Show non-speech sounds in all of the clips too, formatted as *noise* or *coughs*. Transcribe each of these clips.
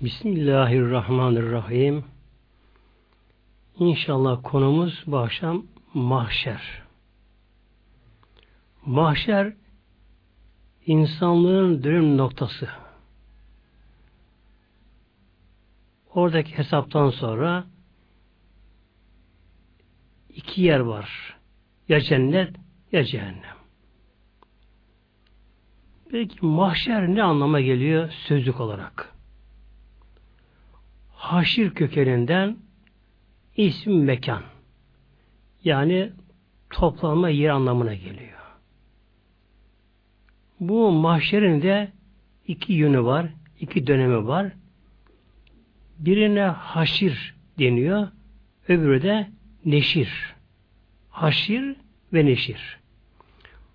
Bismillahirrahmanirrahim. İnşallah konumuz bu akşam mahşer. Mahşer insanlığın dönüm noktası. Oradaki hesaptan sonra iki yer var. Ya cennet ya cehennem. Peki mahşer ne anlama geliyor sözlük olarak? Haşir kökeninden isim mekan. Yani toplanma yer anlamına geliyor. Bu mahşerin de iki yönü var, iki dönemi var. Birine haşir deniyor, öbürü de neşir. Haşir ve neşir.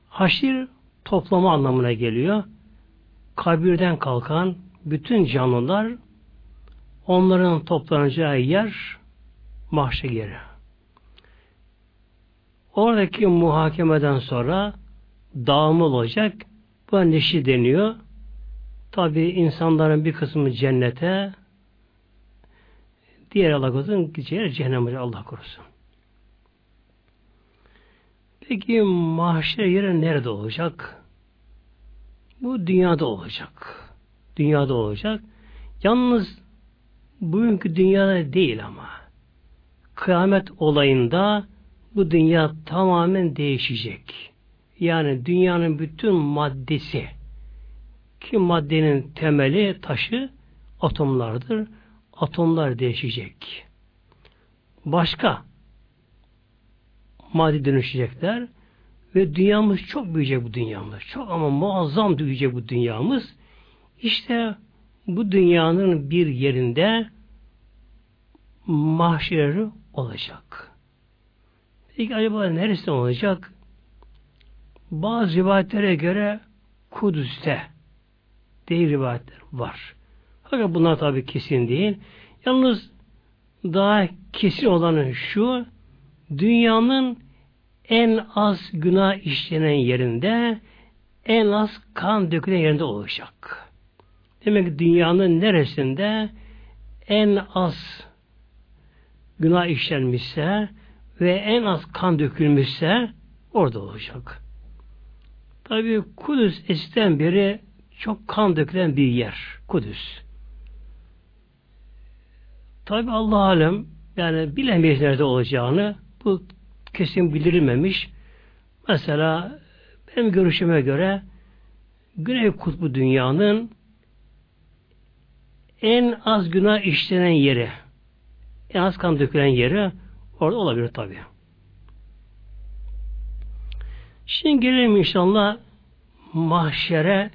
Haşir toplama anlamına geliyor. Kabirden kalkan bütün canlılar onların toplanacağı yer mahşer yeri. Oradaki muhakemeden sonra dağımı olacak. Bu neşi deniyor. Tabi insanların bir kısmı cennete diğer Allah korusun gideceği cehenneme Allah korusun. Peki mahşer yeri nerede olacak? Bu dünyada olacak. Dünyada olacak. Yalnız bugünkü dünyada değil ama. Kıyamet olayında bu dünya tamamen değişecek. Yani dünyanın bütün maddesi ki maddenin temeli taşı atomlardır. Atomlar değişecek. Başka madde dönüşecekler ve dünyamız çok büyüyecek bu dünyamız. Çok ama muazzam büyüyecek bu dünyamız. İşte bu dünyanın bir yerinde mahşeri olacak. Peki acaba neresi olacak? Bazı rivayetlere göre Kudüs'te değil rivayetler var. Fakat bunlar tabi kesin değil. Yalnız daha kesin olanı şu, dünyanın en az günah işlenen yerinde, en az kan dökülen yerinde olacak. Demek ki dünyanın neresinde en az günah işlenmişse ve en az kan dökülmüşse orada olacak. Tabi Kudüs eskiden beri çok kan dökülen bir yer. Kudüs. Tabi Allah alem yani bilemeyiz nerede olacağını. Bu kesin bildirilmemiş. Mesela benim görüşüme göre Güney Kutbu dünyanın en az günah işlenen yeri, en az kan dökülen yeri orada olabilir tabi. Şimdi gelelim inşallah mahşere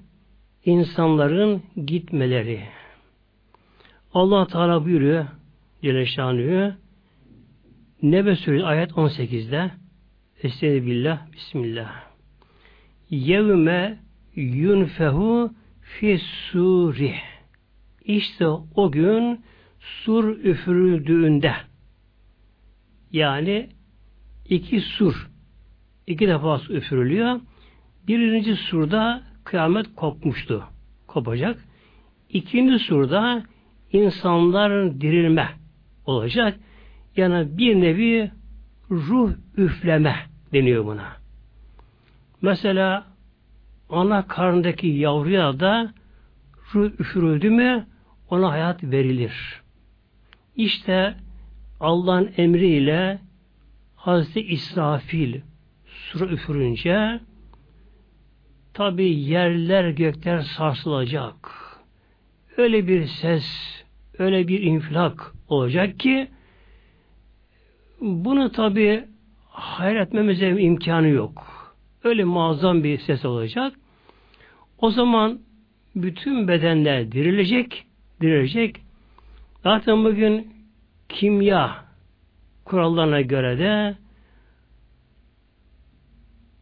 insanların gitmeleri. Allah Teala buyuruyor Celle Şanlı'yı Nebe Suresi ayet 18'de Estaizu billah Bismillah Yevme yunfehu fi suri İşte o gün sur üfürüldüğünde yani iki sur iki defa su üfürülüyor. Birinci surda kıyamet kopmuştu. Kopacak. İkinci surda insanların dirilme olacak. Yani bir nevi ruh üfleme deniyor buna. Mesela ana karnındaki yavruya da üfürüldü mü ona hayat verilir. İşte Allah'ın emriyle Hazreti İsrafil sura üfürünce tabi yerler gökler sarsılacak. Öyle bir ses, öyle bir infilak olacak ki bunu tabi hayal etmemize imkanı yok. Öyle muazzam bir ses olacak. O zaman bütün bedenler dirilecek, dirilecek. Zaten bugün kimya kurallarına göre de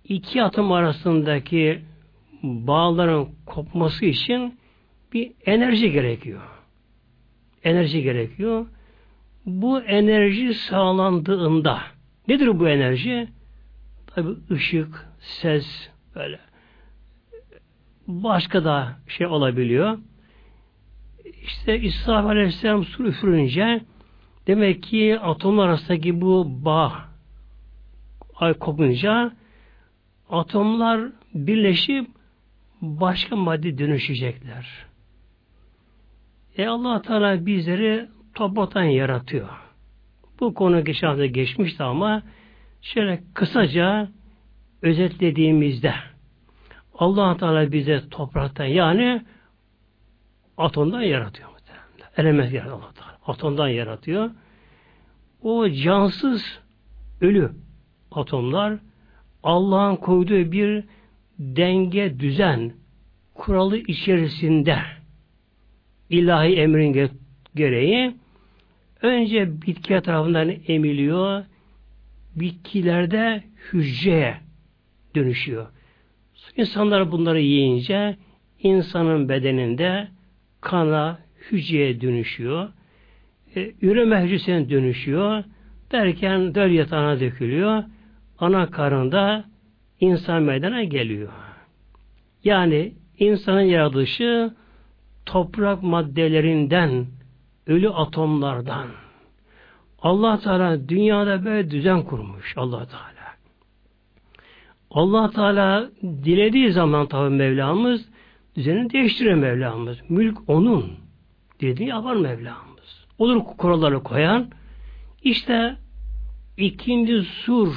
iki atom arasındaki bağların kopması için bir enerji gerekiyor. Enerji gerekiyor. Bu enerji sağlandığında nedir bu enerji? Tabi ışık, ses böyle başka da şey olabiliyor. işte İsrafil Aleyhisselam sur üfürünce demek ki atomlar arasındaki bu bağ ay kopunca atomlar birleşip başka madde dönüşecekler. E allah Teala bizleri topraktan yaratıyor. Bu konu geçen hafta geçmişti ama şöyle kısaca özetlediğimizde allah Teala bize topraktan yani atomdan yaratıyor. Element yaratıyor allah Teala. Atomdan yaratıyor. O cansız ölü atomlar Allah'ın koyduğu bir denge, düzen, kuralı içerisinde ilahi emrin gereği önce bitki tarafından emiliyor, bitkilerde hücreye dönüşüyor. İnsanlar bunları yiyince insanın bedeninde kana, hücreye dönüşüyor. E, üreme hücresine dönüşüyor. Derken döl yatağına dökülüyor. Ana karında insan meydana geliyor. Yani insanın yaratılışı toprak maddelerinden, ölü atomlardan. Allah Teala dünyada böyle düzen kurmuş Allah Teala. Allah Teala dilediği zaman tabi Mevlamız düzeni değiştirir Mevlamız. Mülk onun. Dediğini yapar Mevlamız. Olur kuralları koyan işte ikinci sur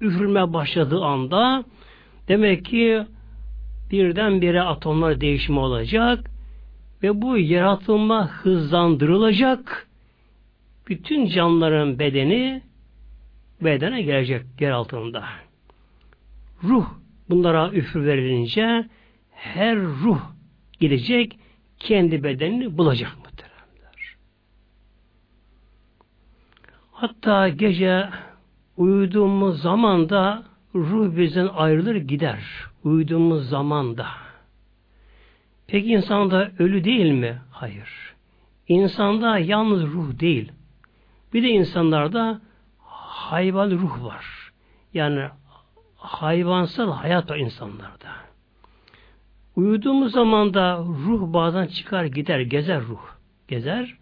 üfürme başladığı anda demek ki birdenbire atomlar değişimi olacak ve bu yaratılma hızlandırılacak. Bütün canlıların bedeni bedene gelecek yer altında. Ruh bunlara üfür verilince her ruh gidecek kendi bedenini bulacak muhteremler. Hatta gece uyuduğumuz zaman da ruh bizden ayrılır gider. Uyuduğumuz zaman da. Peki insanda ölü değil mi? Hayır. İnsanda yalnız ruh değil. Bir de insanlarda hayvan ruh var. Yani hayvansal hayat var insanlarda. Uyuduğumuz zaman da ruh bazen çıkar gider, gezer ruh. Gezer.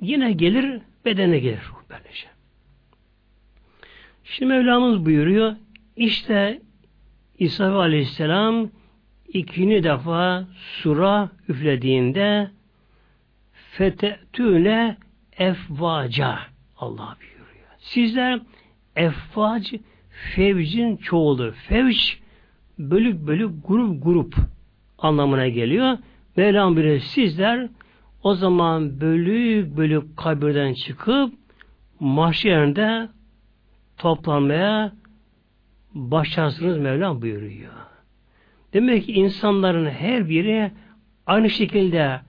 Yine gelir, bedene gelir ruh böylece. Şimdi Mevlamız buyuruyor, işte İsa Aleyhisselam ikinci defa sura üflediğinde fetetüne efvaca Allah buyuruyor. Sizler efvac fevcin çoğulu. Fevç bölük bölük grup grup anlamına geliyor. Mevlam bilir sizler o zaman bölük bölük kabirden çıkıp mahşerinde toplanmaya başlarsınız Mevlam buyuruyor. Demek ki insanların her biri aynı şekilde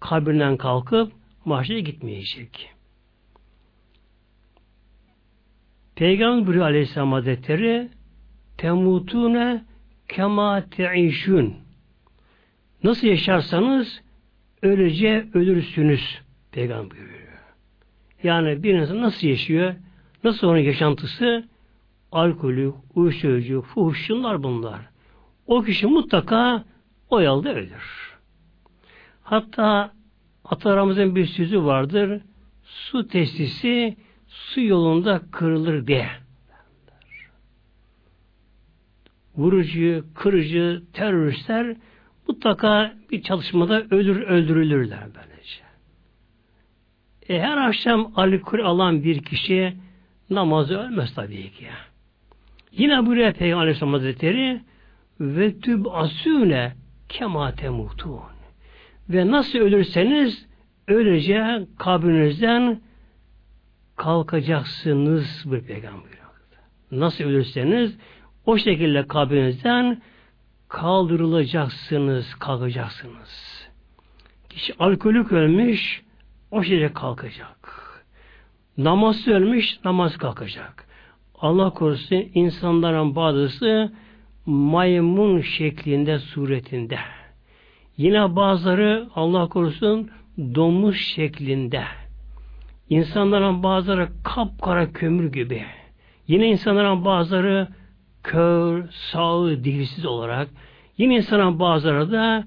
kabirden kalkıp mahşere gitmeyecek. Peygamber buyuruyor Aleyhisselam Hazretleri temutune kema teişün nasıl yaşarsanız öylece ölürsünüz Peygamber buyuruyor. Yani bir insan nasıl yaşıyor? Nasıl onun yaşantısı? Alkolü, uyuşturucu, fuhuş bunlar o kişi mutlaka o yolda ölür. Hatta atalarımızın bir sözü vardır. Su testisi su yolunda kırılır diye. Vurucu, kırıcı, teröristler mutlaka bir çalışmada ölür, öldürülürler böylece. E her akşam alkol alan bir kişi namazı ölmez tabii ki. Yine buraya Peygamber Aleyhisselam Hazretleri ve tüb asüne kema temutun. Ve nasıl ölürseniz öylece kabrinizden kalkacaksınız bir peygamber. Nasıl ölürseniz o şekilde kabrinizden kaldırılacaksınız, kalkacaksınız. Kişi alkolük ölmüş, o şekilde kalkacak. Namaz ölmüş, namaz kalkacak. Allah korusun insanların bazısı maymun şeklinde suretinde. Yine bazıları Allah korusun domuz şeklinde. İnsanların bazıları kapkara kömür gibi. Yine insanların bazıları kör, sağ, dilsiz olarak. Yine insanların bazıları da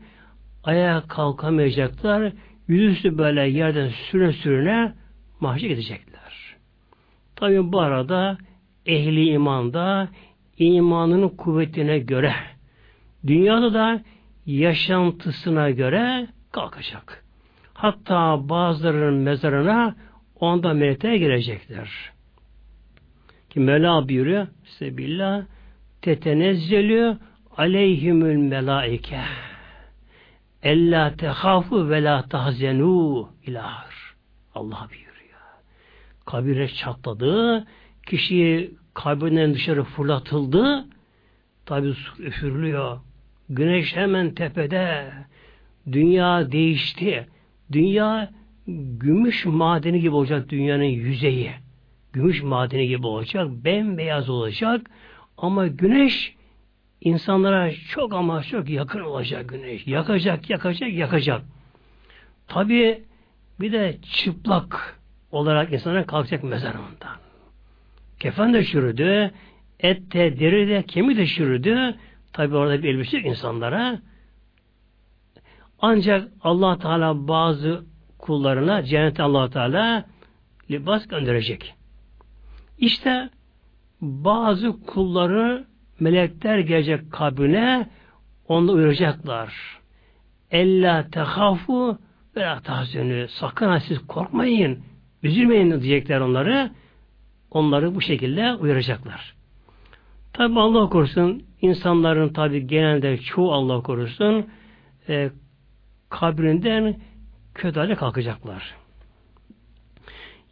ayağa kalkamayacaklar. Yüzüstü böyle yerden sürüne sürüne mahşe gidecekler. Tabi bu arada ehli imanda imanının kuvvetine göre dünyada da yaşantısına göre kalkacak. Hatta bazılarının mezarına onda melekler gelecekler. Ki Mevla buyuruyor Sebillah tetenezzelü aleyhimül melaike ella tehafu ve la tahzenu ilahır. Allah buyuruyor. Kabire çatladı. Kişi kabrinden dışarı fırlatıldı. Tabi su üfürülüyor. Güneş hemen tepede. Dünya değişti. Dünya gümüş madeni gibi olacak dünyanın yüzeyi. Gümüş madeni gibi olacak. Bembeyaz olacak. Ama güneş insanlara çok ama çok yakın olacak güneş. Yakacak, yakacak, yakacak. Tabi bir de çıplak olarak insana kalkacak mezarından. Kefen de çürüdü, et de, deri de, kemik de çürüdü. Tabi orada bir elbise insanlara. Ancak allah Teala bazı kullarına cennete allah Teala libas gönderecek. İşte bazı kulları melekler gelecek kabrine onu uyaracaklar. Ella tehafu ve la tahzünü. Sakın siz korkmayın. Üzülmeyin diyecekler onları. Onları bu şekilde uyaracaklar. Tabi Allah korusun insanların tabi genelde çoğu Allah korusun e, kabrinden kötü hale kalkacaklar.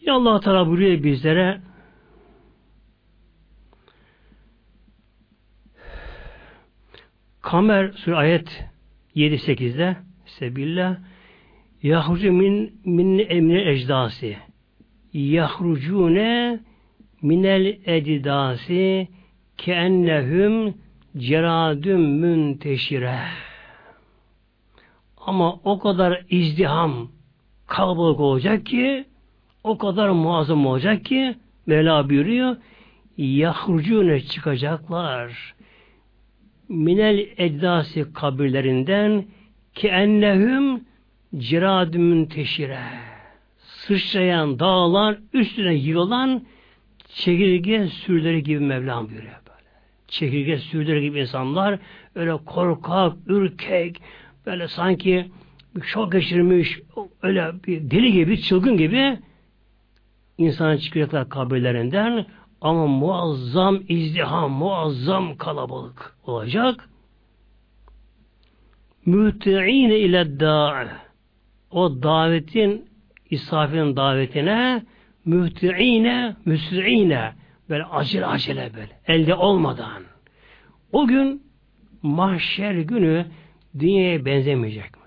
Ya Allah Teala buyuruyor bizlere Kamer sur ayet 7-8'de Sebillah Yahrucu min min emni ecdasi Yahrucune minel edidasi keennehum ceradüm münteşire ama o kadar izdiham kalabalık olacak ki o kadar muazzam olacak ki Mevla buyuruyor yahrucune çıkacaklar minel ecdasi kabirlerinden ki ennehum ciradümün teşire sıçrayan dağlar üstüne yığılan çekirge sürüleri gibi Mevlam buyuruyor böyle. Çekirge sürüleri gibi insanlar öyle korkak, ürkek, böyle sanki şok geçirmiş, öyle bir deli gibi, çılgın gibi insan çıkacaklar kabirlerinden. Ama muazzam izdiham, muazzam kalabalık olacak. Müte'ine ile da'a o davetin İsrafil'in davetine mühti'ine, müsri'ine böyle acele acele böyle elde olmadan. O gün mahşer günü dünyaya benzemeyecek.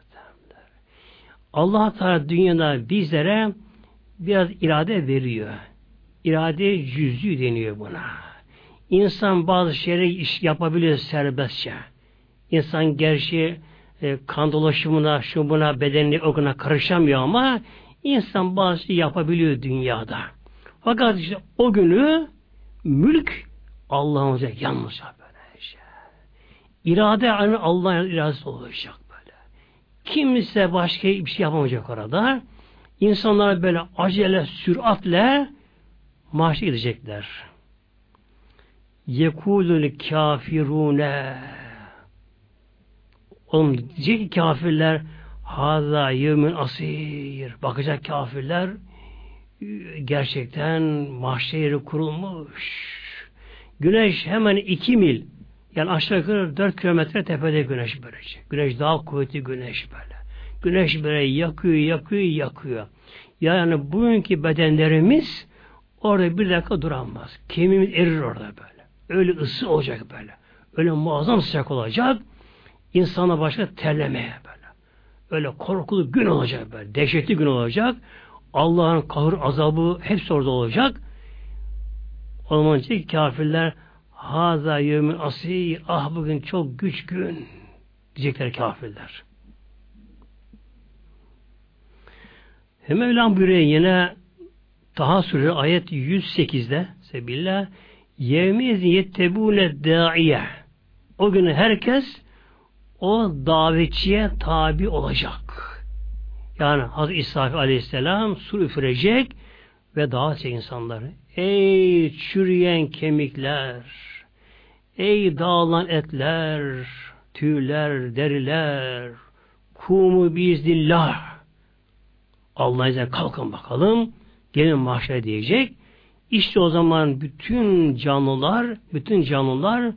Allah Teala dünyada bizlere biraz irade veriyor. İrade cüzü deniyor buna. İnsan bazı şeyleri iş yapabiliyor serbestçe. İnsan gerçi e, kan dolaşımına, şu buna, bedenine, okuna karışamıyor ama insan bazı şey yapabiliyor dünyada. Fakat işte o günü mülk Allah'ın olacak yalnızca böyle şey. İrade aynı Allah'ın iradesi olacak böyle. Kimse başka bir şey yapamayacak orada. İnsanlar böyle acele, süratle mahşe gidecekler. Yekulul kafirune Oğlum diyecek ki kafirler Haza yevmin asir. Bakacak kafirler gerçekten mahşeri kurulmuş. Güneş hemen iki mil yani aşağı yukarı dört kilometre tepede güneş böylece. Güneş daha kuvvetli güneş böyle. Güneş böyle yakıyor, yakıyor, yakıyor. Yani bugünkü bedenlerimiz orada bir dakika duramaz. Kemiğimiz erir orada böyle. Öyle ısı olacak böyle. Öyle muazzam sıcak olacak. İnsana başka terlemeye böyle. Öyle korkulu gün olacak böyle. Dehşetli gün olacak. Allah'ın kahır azabı hepsi orada olacak. O zaman kafirler Haza yevmin asir ah bugün çok güç gün diyecekler kafirler. Hem Mevlam buyuruyor yine Taha Suresi ayet 108'de Sebillah Yevmiz yettebune da'iye O gün herkes o davetçiye tabi olacak. Yani Hazreti İsa Aleyhisselam sur üfürecek ve davet insanları. Ey çürüyen kemikler, ey dağılan etler, tüyler, deriler, kumu biiznillah. Allah izniyle kalkın bakalım, gelin mahşer diyecek. İşte o zaman bütün canlılar, bütün canlılar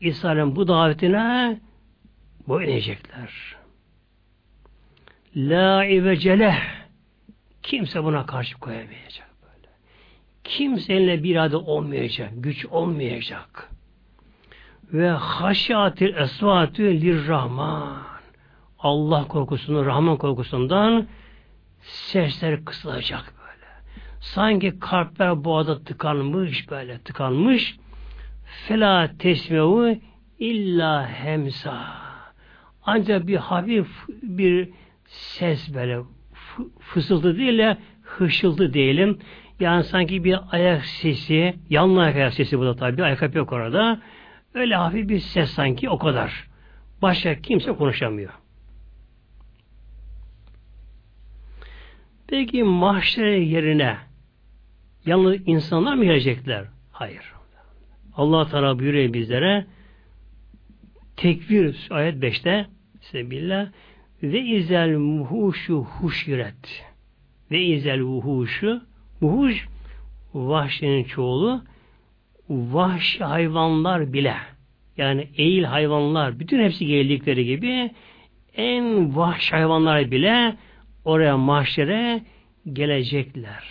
İsa'nın bu davetine boyun eğecekler. La iveceleh kimse buna karşı koyamayacak böyle. Kimseyle bir adı olmayacak, güç olmayacak. Ve haşyatil esvatü lirrahman Allah korkusunun, Rahman korkusundan sesler kısılacak böyle. Sanki kalpler boğada tıkanmış böyle, tıkanmış. Fela tesmevu illa hemsa. Ancak bir hafif bir ses böyle fısıltı değil de hışıltı diyelim. Yani sanki bir ayak sesi, yanlı ayak sesi bu da tabi, ayakkabı yok orada. Öyle hafif bir ses sanki o kadar. Başka kimse konuşamıyor. Peki mahşer yerine yalnız insanlar mı gelecekler? Hayır. Allah Teala buyuruyor bizlere tekvir ayet 5'te Sebillah ve izel muhuşu huşiret ve izel vuhuşu vuhuş vahşinin çoğulu vahşi hayvanlar bile yani eğil hayvanlar bütün hepsi geldikleri gibi en vahşi hayvanlar bile oraya mahşere gelecekler.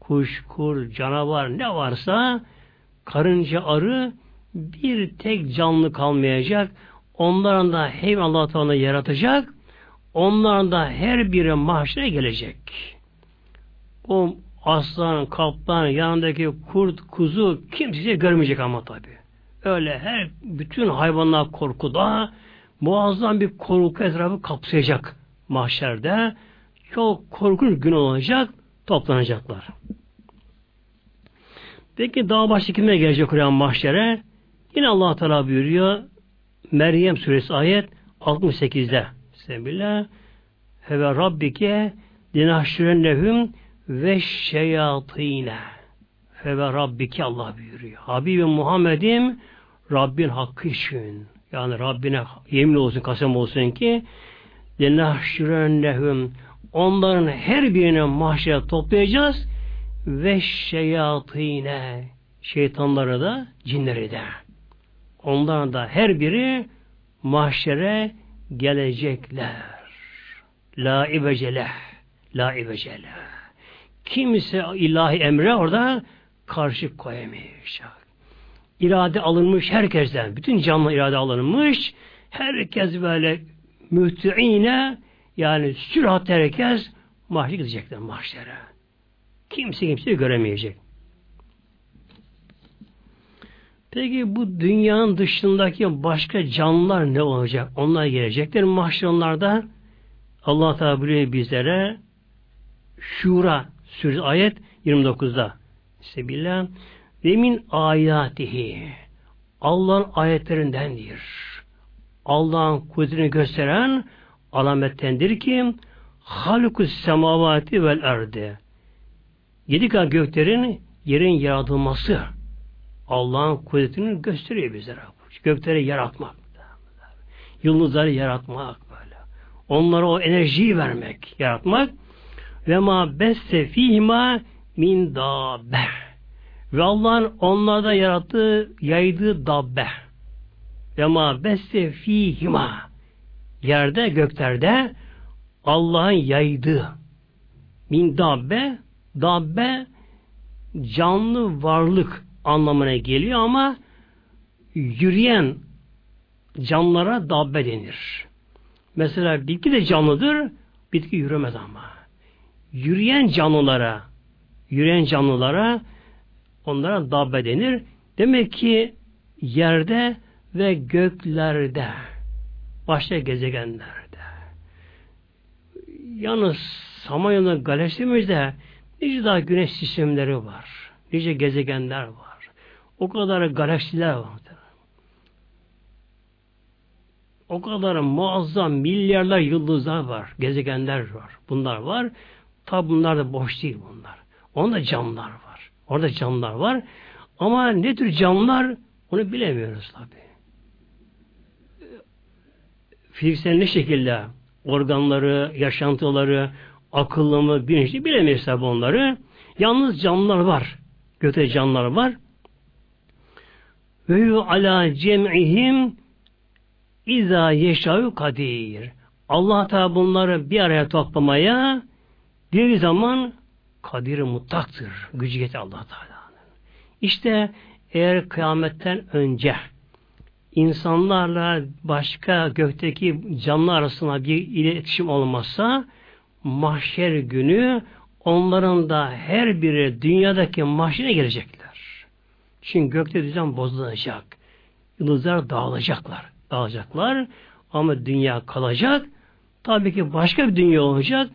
Kuş, kur, canavar ne varsa karınca, arı bir tek canlı kalmayacak. Onların da hem Allah Teala yaratacak. Onların da her biri mahşere gelecek. O aslan, kaplan, yanındaki kurt, kuzu kimse görmeyecek ama tabi. Öyle her bütün hayvanlar korkuda muazzam bir korku etrafı kapsayacak mahşerde. Çok korkunç gün olacak, toplanacaklar. Peki daha başka kimler gelecek Kur'an mahşere? Yine Allah Teala buyuruyor Meryem suresi ayet 68'de. Bismillah. Ve rabbike dinahşürennehum ve şeyatine. Ve rabbike Allah buyuruyor. Habibim Muhammed'im Rabbin hakkı için. Yani Rabbine yemin olsun, kasem olsun ki dinahşürennehum onların her birine mahşere toplayacağız ve şeyatine şeytanları da cinleri de. Onların da her biri mahşere gelecekler. La ibecele. La ibecele. Kimse ilahi emre orada karşı koyamayacak. İrade alınmış herkesten. Bütün canlı irade alınmış. Herkes böyle mühtüine yani sürat herkes mahşere gidecekler mahşere. Kimse kimseyi göremeyecek. Peki bu dünyanın dışındaki başka canlılar ne olacak? Onlar gelecekler mahşerlerde Allah Teala buyuruyor bizlere Şura Suresi ayet 29'da Sebillah ve min ayatihi Allah'ın ayetlerindendir. Allah'ın kudretini gösteren alamettendir ki halukus semavati vel erdi yedi kat göklerin yerin yaratılması Allah'ın kudretini gösteriyor bizlere. Gökleri yaratmak. Yıldızları yaratmak böyle. Onlara o enerjiyi vermek, yaratmak. Ve ma besse fihima min dabbe. Ve Allah'ın onlarda yarattığı, yaydığı dabbe. Ve ma besse fihima. Yerde, göklerde Allah'ın yaydığı min dabbe dabbe canlı varlık anlamına geliyor ama yürüyen canlılara dabbe denir. Mesela bitki de canlıdır, bitki yürümez ama. Yürüyen canlılara, yürüyen canlılara onlara dabbe denir. Demek ki yerde ve göklerde, başka gezegenlerde. Yalnız Samanyolu'da galaksimizde nice daha güneş sistemleri var. Nice gezegenler var. O kadar galaksiler var. O kadar muazzam milyarlar yıldızlar var. Gezegenler var. Bunlar var. Tabi bunlar da boş değil bunlar. Onda canlılar var. Orada canlılar var. Ama ne tür canlılar onu bilemiyoruz tabi. Fiziksel ne şekilde organları, yaşantıları, akıllı mı, bilinçli bilemeyiz tabi onları. Yalnız canlılar var. Gökte canlılar var. Ve ala cem'ihim İza yeşayu kadir. Allah Teala bunları bir araya toplamaya bir zaman kadir mutlaktır. Gücü yeter Allah Teala'nın. İşte eğer kıyametten önce insanlarla başka gökteki canlı arasında bir iletişim olmazsa mahşer günü onların da her biri dünyadaki mahşere gelecekler. Çünkü gökte düzen bozulacak. Yıldızlar dağılacaklar dağılacaklar. Ama dünya kalacak. Tabii ki başka bir dünya olacak.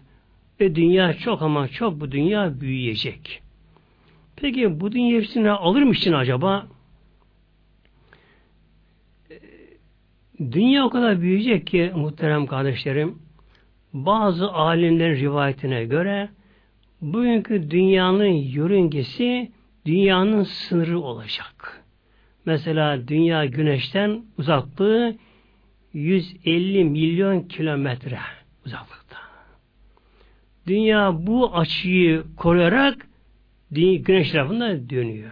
Ve dünya çok ama çok bu dünya büyüyecek. Peki bu dünya hepsini alır mı için acaba? Dünya o kadar büyüyecek ki muhterem kardeşlerim bazı alimlerin rivayetine göre bugünkü dünyanın yörüngesi dünyanın sınırı olacak. Mesela dünya güneşten uzaklığı 150 milyon kilometre uzaklıkta. Dünya bu açıyı koruyarak güneş tarafında dönüyor.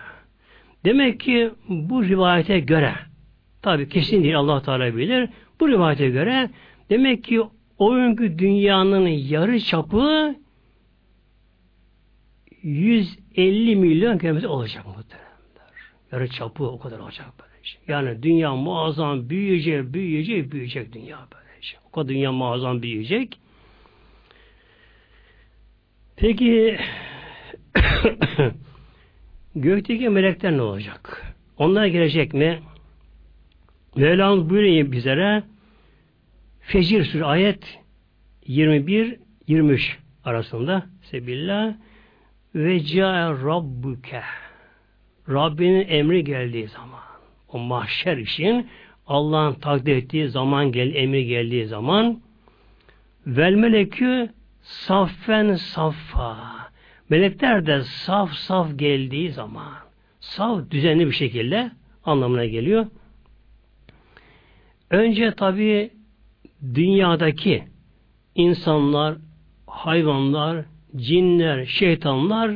Demek ki bu rivayete göre tabi kesin değil Allah Teala bilir. Bu rivayete göre demek ki o günkü dünyanın yarı çapı 150 milyon kilometre olacak muhtemelen. Yarı çapı o kadar olacak böylece. Şey. Yani dünya muazzam büyüyecek, büyüyecek, büyüyecek dünya böylece. Şey. O kadar dünya muazzam büyüyecek. Peki *coughs* gökteki melekler ne olacak? Onlar gelecek mi? Mevlamız buyuruyor bizlere Fecir Suresi ayet 21-23 arasında Sebillah ve ca'a rabbuke Rabbinin emri geldiği zaman, o mahşer için Allah'ın takdir ettiği zaman gel, emri geldiği zaman vel melekü saffen saffa melekler de saf saf geldiği zaman saf düzenli bir şekilde anlamına geliyor. Önce tabi dünyadaki insanlar, hayvanlar, cinler, şeytanlar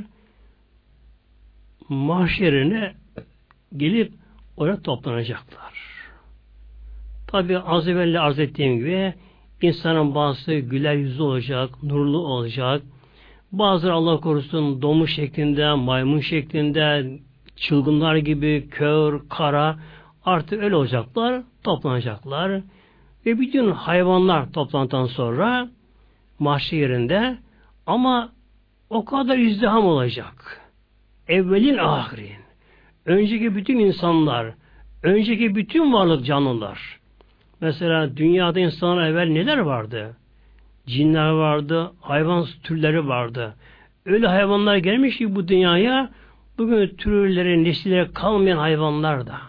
mahşerine gelip oraya toplanacaklar. Tabi az evvel arz ettiğim gibi insanın bazısı güler yüzlü olacak, nurlu olacak. Bazıları Allah korusun domuz şeklinde, maymun şeklinde, çılgınlar gibi kör, kara artık öyle olacaklar, toplanacaklar. Ve bütün hayvanlar toplantıdan sonra mahşer yerinde ama o kadar izdiham olacak evvelin ahirin. Önceki bütün insanlar, önceki bütün varlık canlılar. Mesela dünyada insanlar evvel neler vardı? Cinler vardı, hayvan türleri vardı. Öyle hayvanlar gelmiş ki bu dünyaya bugün türleri, nesilleri kalmayan hayvanlar da.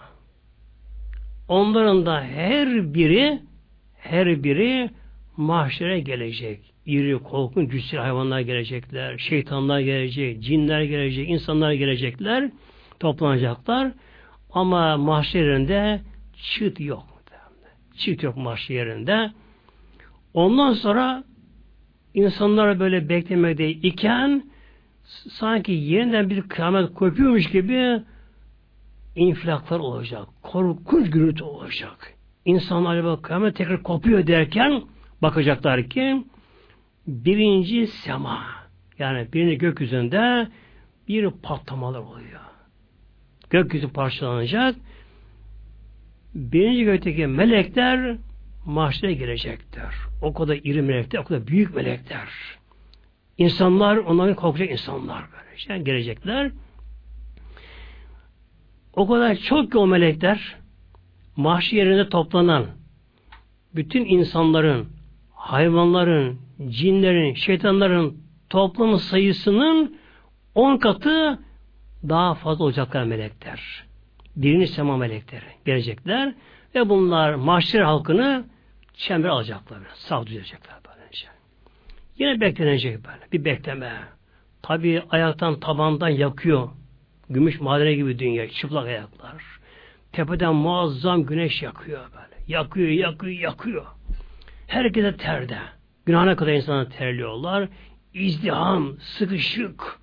Onların da her biri her biri mahşere gelecek iri, korkunç, cüssel hayvanlar gelecekler, şeytanlar gelecek, cinler gelecek, insanlar gelecekler, toplanacaklar. Ama mahşerinde çıt yok. Çıt yok mahşerinde. Ondan sonra insanlar böyle beklemede iken sanki yeniden bir kıyamet kopuyormuş gibi infilaklar olacak. Korkunç gürültü olacak. İnsanlar acaba kıyamet tekrar kopuyor derken bakacaklar ki birinci sema yani birinci gökyüzünde bir patlamalar oluyor. Gökyüzü parçalanacak. Birinci gökteki melekler mahşere gelecekler. O kadar iri melekler, o kadar büyük melekler. İnsanlar, onların korkacak insanlar böyle. Yani gelecekler. O kadar çok ki o melekler mahşer yerinde toplanan bütün insanların, hayvanların, cinlerin, şeytanların toplamı sayısının on katı daha fazla olacaklar melekler. Birinci sema melekleri gelecekler ve bunlar mahşer halkını çember alacaklar. Sağ düzelecekler böylece. Yine beklenecek böyle. Bir bekleme. Tabi ayaktan tabandan yakıyor. Gümüş madene gibi dünya. Çıplak ayaklar. Tepeden muazzam güneş yakıyor böyle. Yakıyor, yakıyor, yakıyor. Herkese terde. Günahına kadar insana terliyorlar. İzdiham, sıkışık.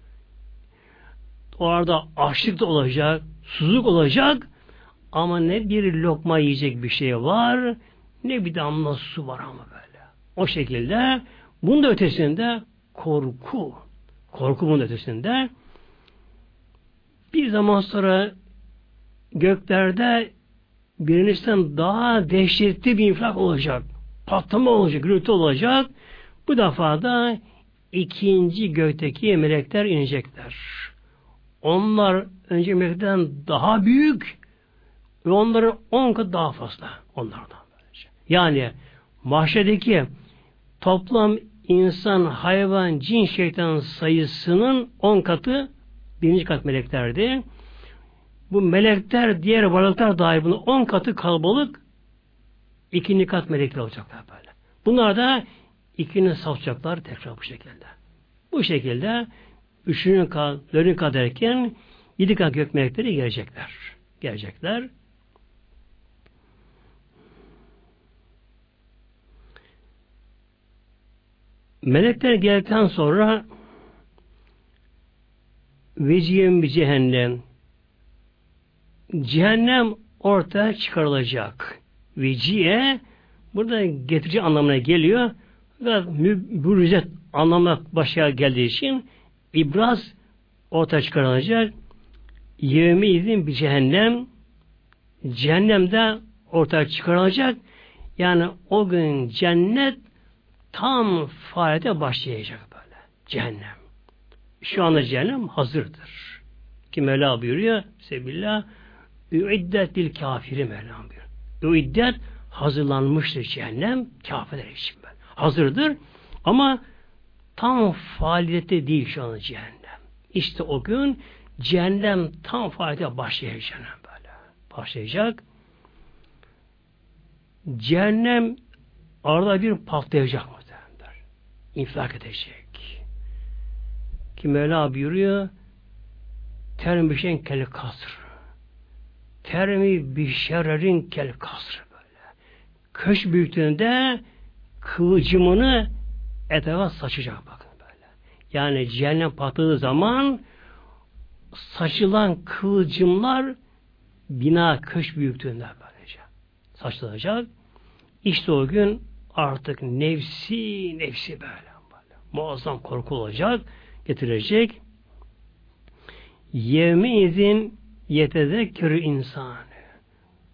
Orada açlık da olacak, susuzluk olacak ama ne bir lokma yiyecek bir şey var ne bir damla su var ama böyle. O şekilde bunun da ötesinde korku. Korku bunun ötesinde. Bir zaman sonra göklerde birincisinden daha dehşetli bir infilak olacak. Patlama olacak, gürültü olacak. Bu defa da ikinci gökteki melekler inecekler. Onlar önce meleklerden daha büyük ve onların on kat daha fazla onlardan. Yani mahşedeki toplam insan, hayvan, cin, şeytan sayısının on katı birinci kat meleklerdi. Bu melekler, diğer varlıklar dahi bunun on katı kalabalık ikinci kat melekler olacaklar böyle. Bunlar da ikini savacaklar tekrar bu şekilde. Bu şekilde üçüncü kat, dördüncü kat derken yedi kat gök melekleri gelecekler. Gelecekler. Melekler geldikten sonra veciyen bir cehennem cehennem ortaya çıkarılacak. Veciye burada getirici anlamına geliyor ve mübrüzet anlamına başa geldiği için ibraz ortaya çıkarılacak. Yevmi izin bir cehennem cehennemde ortaya çıkarılacak. Yani o gün cennet tam faaliyete başlayacak böyle. Cehennem. Şu anda cehennem hazırdır. Ki Mevla buyuruyor Sebillah Üiddet dil kafiri Mevla buyuruyor. Üiddet hazırlanmıştır cehennem kafirler için böyle. Hazırdır ama tam faaliyette değil şu anda cehennem. İşte o gün cehennem tam faaliyete başlayacak böyle. Başlayacak. Cehennem arada bir patlayacak infilak edecek. Ki Mevla buyuruyor termi bir şeyin kel kasr. Termi bir şerrerin kel kasr böyle. Köş büyüklüğünde kılıcımını etrafa saçacak bakın böyle. Yani cehennem patladığı zaman saçılan kılıcımlar bina köş büyüklüğünde böylece saçılacak. İşte o gün artık nefsi nefsi böyle muazzam korku olacak, getirecek. Yevmi izin yetezekkürü insan.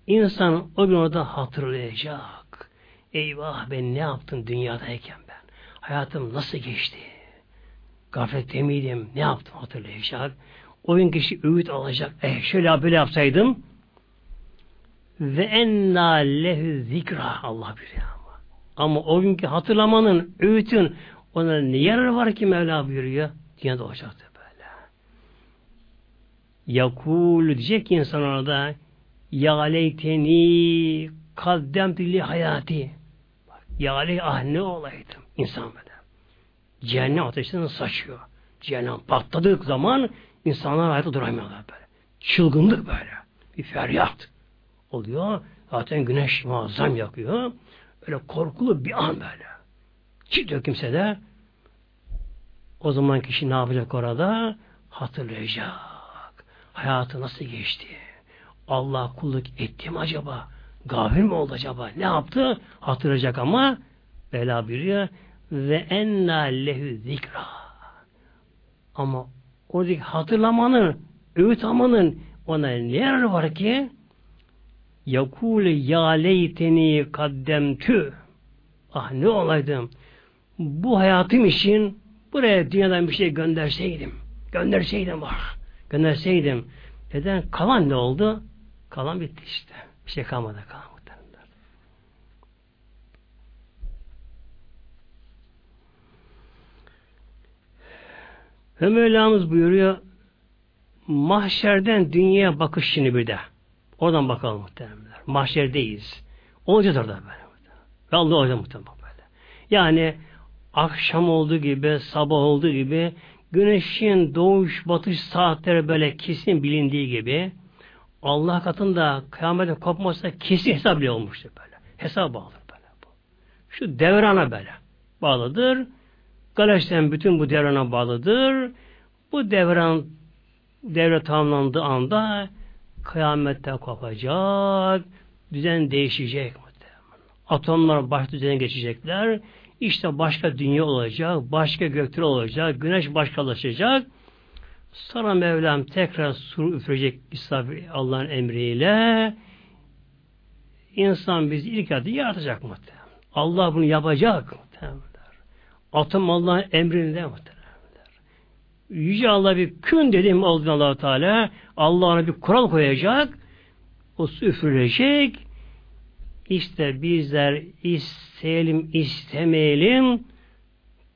İnsan o gün orada hatırlayacak. Eyvah ben ne yaptım dünyadayken? Hayatım nasıl geçti? Gaflette miydim? Ne yaptım hatırlayacak. O gün kişi öğüt alacak. Eh şöyle böyle yapsaydım. Ve enna lehü zikra Allah biliyor ama. Ama o günkü hatırlamanın, öğütün ona ne yararı var ki Mevla buyuruyor? Dünyada olacaktı böyle. Yakul diyecek ki insan orada Ya leyteni kaddem li hayati. Ya ley ah ne olaydım insan böyle. Cehennem ateşinden saçıyor. Cehennem patladığı zaman insanlar hayatta duramıyorlar böyle. Çılgınlık böyle. Bir feryat oluyor. Zaten güneş muazzam yakıyor. Öyle korkulu bir an böyle. Yok kimse de o zaman kişi ne yapacak orada? Hatırlayacak. Hayatı nasıl geçti? Allah kulluk etti mi acaba? Gafil mi oldu acaba? Ne yaptı? Hatırlayacak ama Bela buyuruyor ve enna lehü zikra. Ama oradaki hatırlamanın, öğüt almanın ona ne yararı var ki? Yakule ya leyteni kaddemtü. Ah ne olaydım bu hayatım için buraya dünyadan bir şey gönderseydim, gönderseydim var, gönderseydim. Neden? Kalan ne oldu? Kalan bitti işte. Bir şey kalmadı kalan muhtemelen. Ve Mevlamız buyuruyor mahşerden dünyaya bakış şimdi bir de. Oradan bakalım muhtemelen. Mahşerdeyiz. Olacağız orada böyle. Allah olacak muhtemelen böyle. Yani akşam olduğu gibi, sabah olduğu gibi güneşin doğuş batış saatleri böyle kesin bilindiği gibi Allah katında kıyametin kopması kesin hesap bile olmuştur böyle. Hesap bağlı böyle. Şu devrana böyle bağlıdır. Galaksiden bütün bu devrana bağlıdır. Bu devran devre tamamlandığı anda kıyamette kopacak, düzen değişecek. Atomlar baş düzene geçecekler. İşte başka dünya olacak, başka gökler olacak, güneş başkalaşacak. Sonra Mevlam tekrar sur üfürecek Allah'ın emriyle. İnsan bizi ilk adı yaratacak muhtemelen. Allah bunu yapacak muhtemelen. Atom Allah'ın emrinde muhtemelen. Yüce Allah bir kün dedim allah Teala Allah ona bir kural koyacak. O su üfürülecek. İşte bizler isteyelim istemeyelim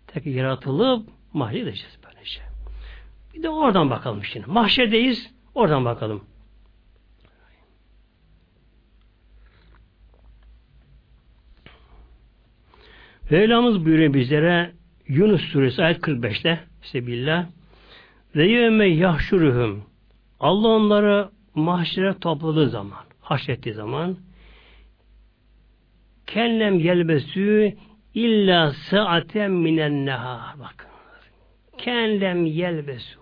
tek yaratılıp mahşer edeceğiz böylece. Bir de oradan bakalım şimdi. Mahşerdeyiz. Oradan bakalım. Mevlamız buyuruyor bizlere Yunus suresi ayet 45'te Sebillah ve yevme yahşuruhum. Allah onları mahşere topladığı zaman haşrettiği zaman kellem yelbesü illa saaten minen nehar. Bakın kellem yelbesü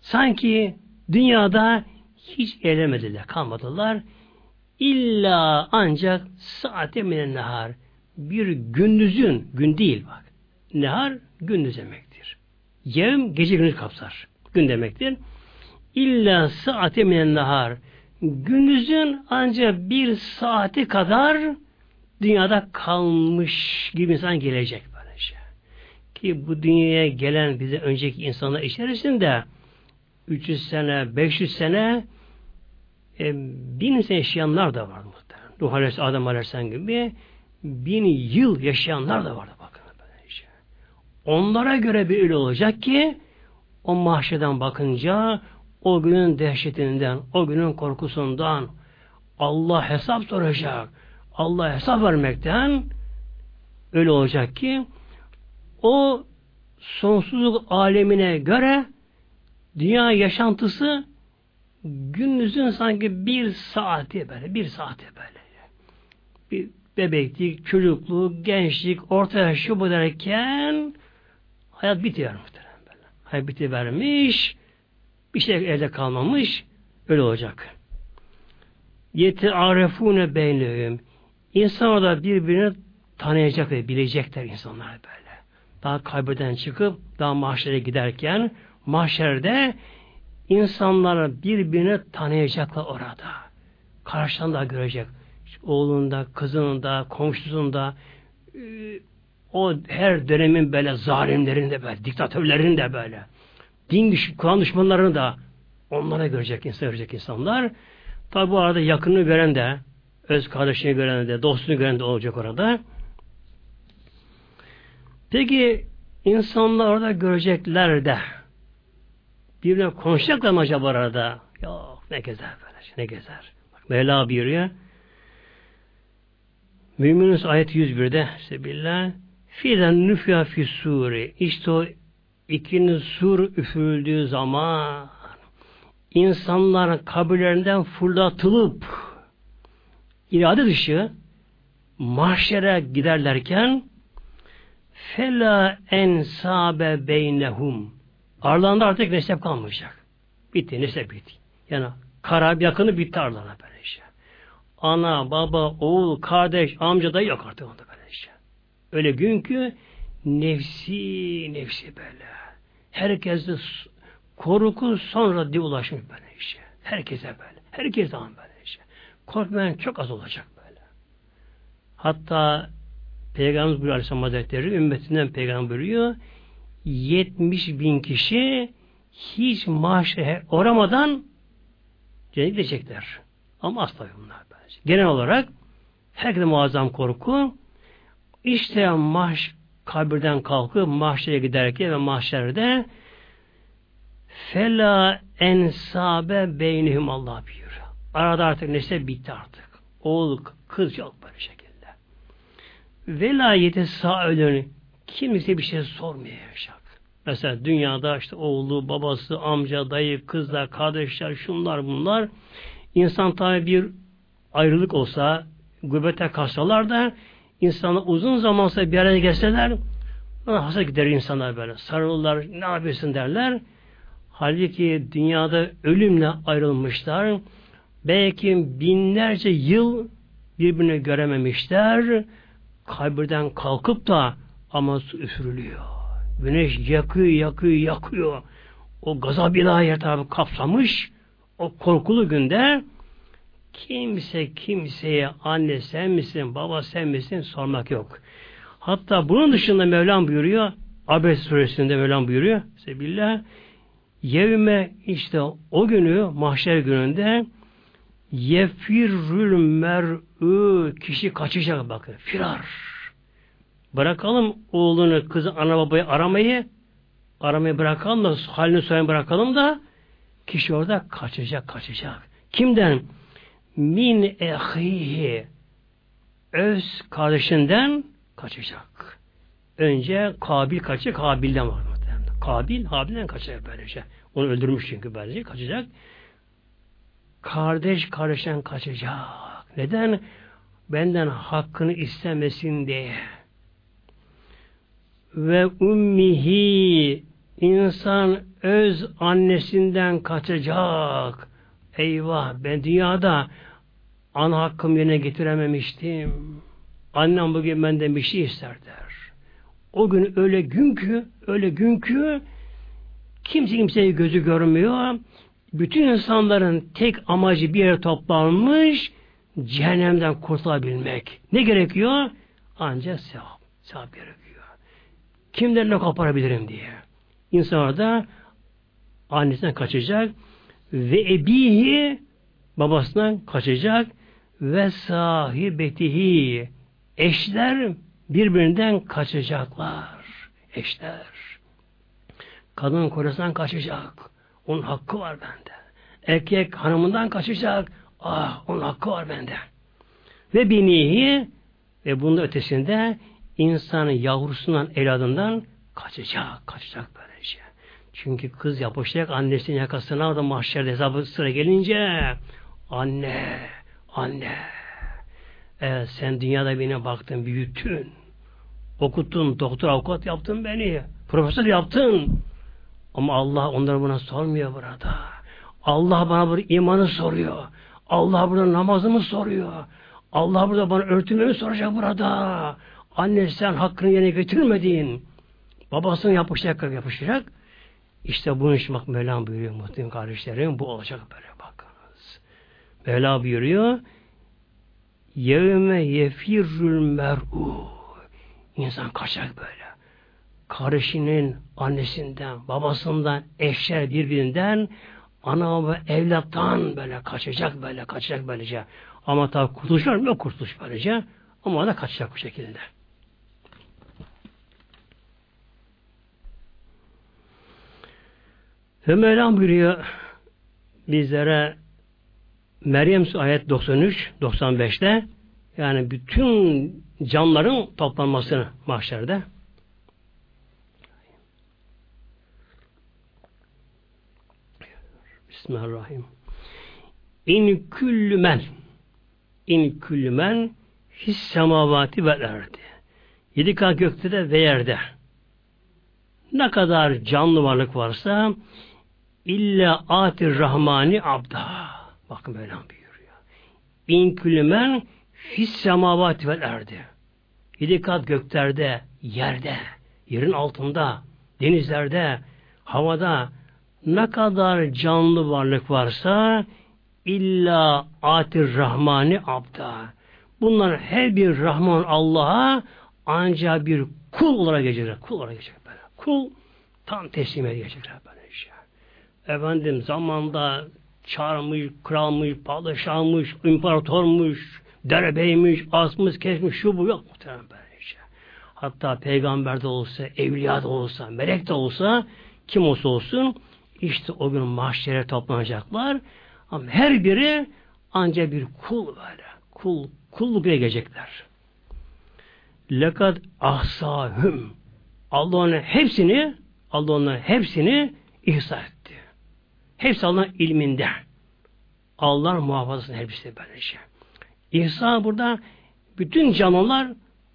sanki dünyada hiç eğlemediler, kalmadılar. İlla ancak saate minen nehar bir gündüzün, gün değil bak. Nehar gündüz demektir. Yevm gece gündüz kapsar. Gün demektir. İlla saate minen nehar gündüzün ancak bir saati kadar dünyada kalmış gibi insan gelecek böylece. Ki bu dünyaya gelen bize önceki insanlar içerisinde 300 sene, 500 sene e, bin sene yaşayanlar da var muhtemelen. Nuh Aleyhisselam, Adem Aleyhisselam gibi bin yıl yaşayanlar da vardı bakın. Onlara göre bir öyle olacak ki o mahşeden bakınca o günün dehşetinden, o günün korkusundan Allah hesap soracak. Allah hesap vermekten öyle olacak ki o sonsuzluk alemine göre dünya yaşantısı gününüzün sanki bir saati böyle, bir saati böyle. Bir bebeklik, çocukluk, gençlik, orta yaş şu bu derken hayat bitiyor muhtemelen böyle. Hayat bitivermiş, bir şey elde kalmamış, öyle olacak. Yeti arefune beynehum. İnsanlar da birbirini tanıyacak ve bilecekler insanlar böyle. Daha kaybeden çıkıp daha mahşere giderken mahşerde insanlar birbirini tanıyacaklar orada. Karşıdan da görecek. Oğlunda, kızında, komşusunda e, o her dönemin böyle zalimlerinde böyle, diktatörlerin de böyle din düş Kur'an düşmanlarını da onlara görecek insan görecek insanlar. Tabi bu arada yakını gören de öz kardeşini gören de dostunu gören de olacak orada. Peki insanlar orada görecekler de birbirine konuşacaklar mı acaba orada? Yok ne gezer böyle ne gezer. Bak Mevla buyuruyor. Müminus ayet 101'de Sebillah Fidan nüfya fi suri. İşte o ikinin sur üfürüldüğü zaman insanlar kabirlerinden fırlatılıp irade dışı mahşere giderlerken fela ensabe beynehum aralarında artık nesep kalmayacak. Bitti, nesep bitti. Yani karab yakını bitti aralarına böyle şey. Ana, baba, oğul, kardeş, amca da yok artık onda böyle şey. Öyle gün ki nefsi nefsi böyle. Herkeste korku sonra diye ulaşmış böyle işte. Herkese böyle. Herkes zaman böyle işte. Korkmayan çok az olacak böyle. Hatta Peygamberimiz buyuruyor Aleyhisselam Hazretleri ümmetinden Peygamber buyuruyor 70 bin kişi hiç maaşı oramadan cennete gidecekler. Ama asla bunlar. Genel olarak herkese muazzam korku işte maaş kabirden kalkıp mahşere giderken ve mahşerde fela ensabe beynihim Allah buyuruyor. Arada artık neyse bitti artık. Oğul, kız yok böyle şekilde. velayeti sağ kimse bir şey sormayacak. Mesela dünyada işte oğlu, babası, amca, dayı, kızlar, kardeşler, şunlar bunlar. İnsan tabi bir ayrılık olsa, gurbete kalsalar da insanlar uzun zamansa bir araya gelseler hasta gider insanlar böyle. Sarılırlar, ne yapıyorsun derler. Halbuki dünyada ölümle ayrılmışlar. Belki binlerce yıl birbirini görememişler. Kabirden kalkıp da ama su üfürülüyor. Güneş yakıyor, yakıyor, yakıyor. O gazab ilahi tabi kapsamış. O korkulu günde kimse kimseye anne sen misin, baba sen misin sormak yok. Hatta bunun dışında Mevlam buyuruyor, Abes suresinde Mevlam buyuruyor, Sebillah, yevme işte o günü, mahşer gününde yefirrül mer'ü kişi kaçacak bakın, firar. Bırakalım oğlunu, kızı, ana babayı aramayı, aramayı bırakalım da, halini soyun bırakalım da, kişi orada kaçacak, kaçacak. Kimden? Min ehihi öz kardeşinden kaçacak. Önce Kabil kaçacak, Habil'den var. Kabil, Habil'den kaçacak böylece. Onu öldürmüş çünkü böylece kaçacak. Kardeş kardeşten kaçacak. Neden? Benden hakkını istemesin diye. Ve ummihi insan öz annesinden kaçacak. Eyvah ben dünyada ana hakkımı yerine getirememiştim. Annem bugün benden bir şey ister der. O gün öyle gün ki, öyle gün ki kimse kimseye gözü görmüyor. Bütün insanların tek amacı bir yere toplanmış cehennemden kurtulabilmek. Ne gerekiyor? Ancak sevap. Sevap gerekiyor. Kimlerle koparabilirim diye. İnsan orada annesinden kaçacak ve ebihi babasından kaçacak ve sahibetihi Eşler birbirinden kaçacaklar. Eşler. Kadın kocasından kaçacak. Onun hakkı var bende. Erkek hanımından kaçacak. Ah onun hakkı var bende. Ve binihi ve bunun ötesinde insanın yavrusundan, evladından kaçacak. Kaçacak böylece. Çünkü kız yapışacak annesinin yakasına da mahşerde hesabı sıra gelince anne, anne Evet sen dünyada beni baktın, büyüttün. Okuttun, doktor, avukat yaptın beni. Profesör yaptın. Ama Allah onları buna sormuyor burada. Allah bana burada imanı soruyor. Allah burada namazımı soruyor. Allah burada bana örtünmemi soracak burada. Anne sen hakkını yerine getirmedin. Babasının yapışacak yapışacak. İşte bunun için bak Mevlam buyuruyor muhtemelen kardeşlerim. Bu olacak böyle bakınız. Mevla buyuruyor. Yevme yefirrül mer'u İnsan kaçacak böyle. Kardeşinin annesinden, babasından, eşler birbirinden, ana ve evlattan böyle kaçacak böyle, kaçacak böylece. Ama tabi kurtuluş var mı? Kurtuluş böylece. Ama da kaçacak bu şekilde. Ve Mevlam buyuruyor bizlere Meryem ayet 93 95'te yani bütün canların toplanmasını mahşerde Bismillahirrahmanirrahim. İn küllü men in küllü men his semavati ve erdi. Yedi kat gökte de ve yerde. Ne kadar canlı varlık varsa illa atir rahmani abda. Bakın böyle buyuruyor. İn külümen fis semavati vel erdi. Yedi kat göklerde, yerde, yerin altında, denizlerde, havada ne kadar canlı varlık varsa illa atir rahmani abda. Bunlar her bir Rahman Allah'a ancak bir kul olarak gelecekler. Kul olarak gelecek böyle. Kul tam teslim edecekler böyle. Efendim zamanda çağırmış, kralmış, padişahmış, imparatormuş, derebeymiş, asmış, kesmiş, şu bu yok muhtemelen böyle şey. Hatta peygamber de olsa, evliya da olsa, melek de olsa, kim olsa olsun, işte o gün mahşere toplanacaklar. Ama her biri ancak bir kul böyle. Kul, kulluk gelecekler. lekad ahsahüm Allah onların hepsini Allah onların hepsini ihsa etti. Hepsi Allah'ın ilminde. Allah muhafazasını hepsi böyle şey. İhsa burada bütün canlılar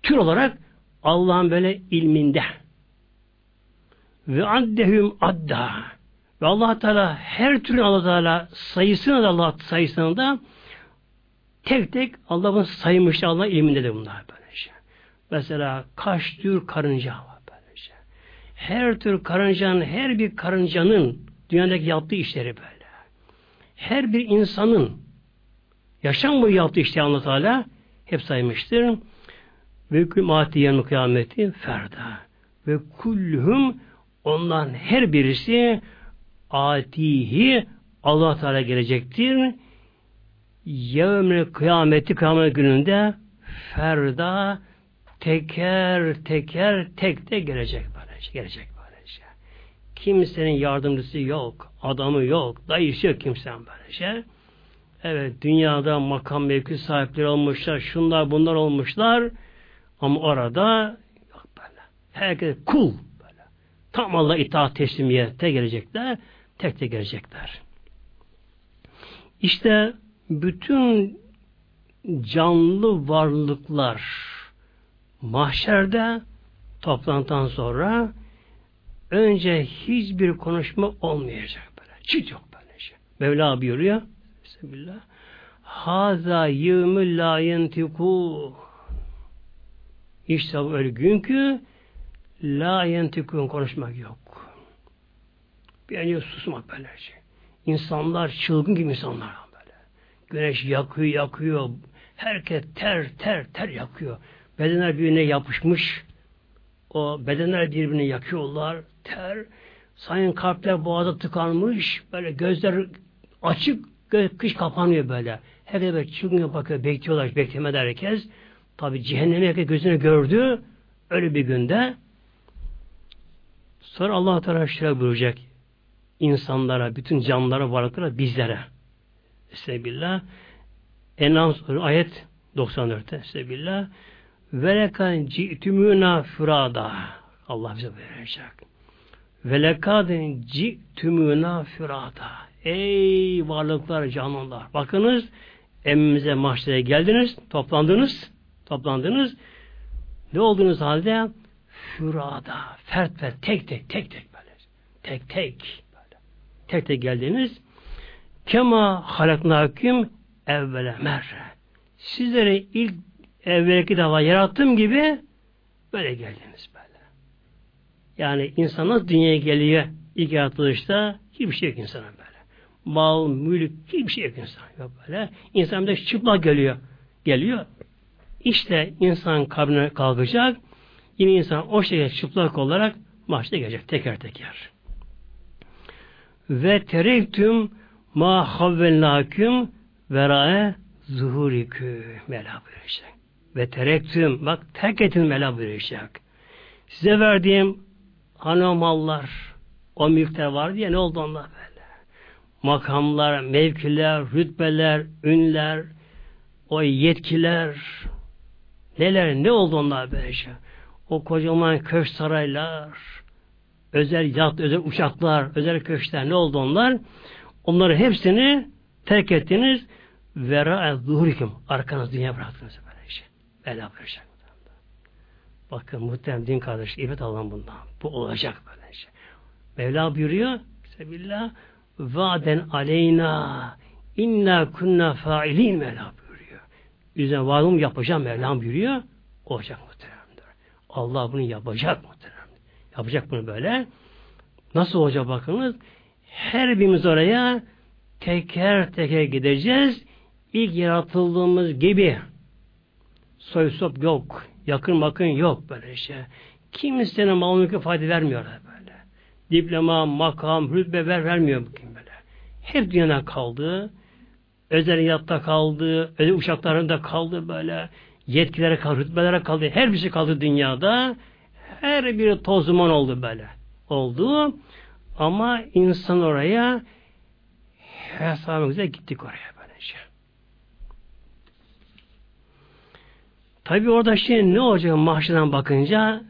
tür olarak Allah'ın böyle ilminde. Ve addehüm adda. Ve allah Teala her türlü allah Teala sayısını da Allah sayısını da tek tek Allah'ın saymış Allah ilminde de bunlar böyle şey. Mesela kaç tür karınca var böyle şey. Her tür karıncanın, her bir karıncanın dünyadaki yaptığı işleri böyle. Her bir insanın yaşam boyu yaptığı işleri allah Teala hep saymıştır. Ve kümatiyen kıyameti ferda. Ve kulluhum ondan her birisi atihi Allah Teala gelecektir. Yevmel kıyameti kıyamet gününde ferda teker teker tek de gelecek böylece. Gelecek. Kimsenin yardımcısı yok. Adamı yok. Dayısı yok kimsenin böylece. Evet dünyada makam mevki sahipleri olmuşlar. Şunlar bunlar olmuşlar. Ama orada yok böyle. Herkes kul böyle. Tam Allah itaat teslimiyete gelecekler. Tek tek gelecekler. İşte bütün canlı varlıklar mahşerde toplantıdan sonra önce hiçbir konuşma olmayacak böyle. Çift yok böyle şey. Mevla buyuruyor. Bismillah. Haza yevmü la yentiku işte öyle gün ki la yentikun konuşmak yok. Bir önce susmak böyle şey. İnsanlar çılgın gibi insanlar böyle. Güneş yakıyor yakıyor. Herkes ter ter ter yakıyor. Bedenler birbirine yapışmış. O bedenler birbirine yakıyorlar. Ter. Sayın kalpler boğaza tıkanmış. Böyle gözler açık. Kış kapanıyor böyle. Herkes böyle çılgın bakıyor. Bekliyorlar. Beklemede herkes. Tabi cehennemi herkes gözüne gördü. Öyle bir günde sonra Allah Teala şöyle buyuracak insanlara, bütün canlılara, varlıklara, bizlere. Estağfirullah. Enam ayet 94'te. Estağfirullah. Velekan ci'tümüna fürada. Allah bize verecek. Velekadın ci'tümüna fürada. Ey varlıklar, canlılar. Bakınız, emimize mahşere geldiniz, toplandınız toplandınız. Ne olduğunuz halde fürada, fert fert, tek tek, tek tek böyle. Tek tek böyle. Tek tek geldiniz. Kema halaknaküm evvele merre. Sizleri ilk evvelki defa yarattığım gibi böyle geldiniz böyle. Yani insan dünyaya geliyor ilk yaratılışta hiçbir şey yok insana böyle. Mal, mülk, hiçbir şey yok insan yok böyle. İnsan da çıplak geliyor. Geliyor. İşte insan kabrine kalkacak. Yine insan o şekilde çıplak olarak mahşede gelecek teker teker. Ve terektüm ma havvelnâküm verae zuhurikü Mela buyuracak. Ve terektüm bak terk etin Mela buyuracak. Size verdiğim anomallar o mülkte var diye ne oldu onlar böyle? Makamlar, mevkiler, rütbeler, ünler, o yetkiler, Neler, ne oldu onlar böylece? O kocaman köşk saraylar, özel yat, özel uçaklar, özel köşkler ne oldu onlar? Onları hepsini terk ettiniz. Vera zuhurikum. Arkanız dünya bıraktınız Bela bırakacak. Bakın muhtemelen din kardeş, ibret alan bundan. Bu olacak böylece. Mevla buyuruyor. Sebillah. Vaden aleyna inna kunna failin Mevla Üzerine varlığım yapacağım Mevlam buyuruyor. Olacak muhteremdir. Allah bunu yapacak muhteremdir. Yapacak bunu böyle. Nasıl olacak bakınız? Her birimiz oraya teker teker gideceğiz. İlk yaratıldığımız gibi soy sop yok. Yakın bakın yok böyle şey. Kimsenin mal mülkü fayda vermiyor böyle. Diploma, makam, rütbe ver, vermiyor kim böyle. Hep dünyadan kaldı özel yatta kaldı, özel uçaklarında kaldı böyle, yetkilere kaldı, rütbelere kaldı, her bir şey kaldı dünyada. Her biri tozuman oldu böyle. Oldu. Ama insan oraya hesabımıza gittik oraya böylece. Tabi orada şey ne olacak mahşeden bakınca?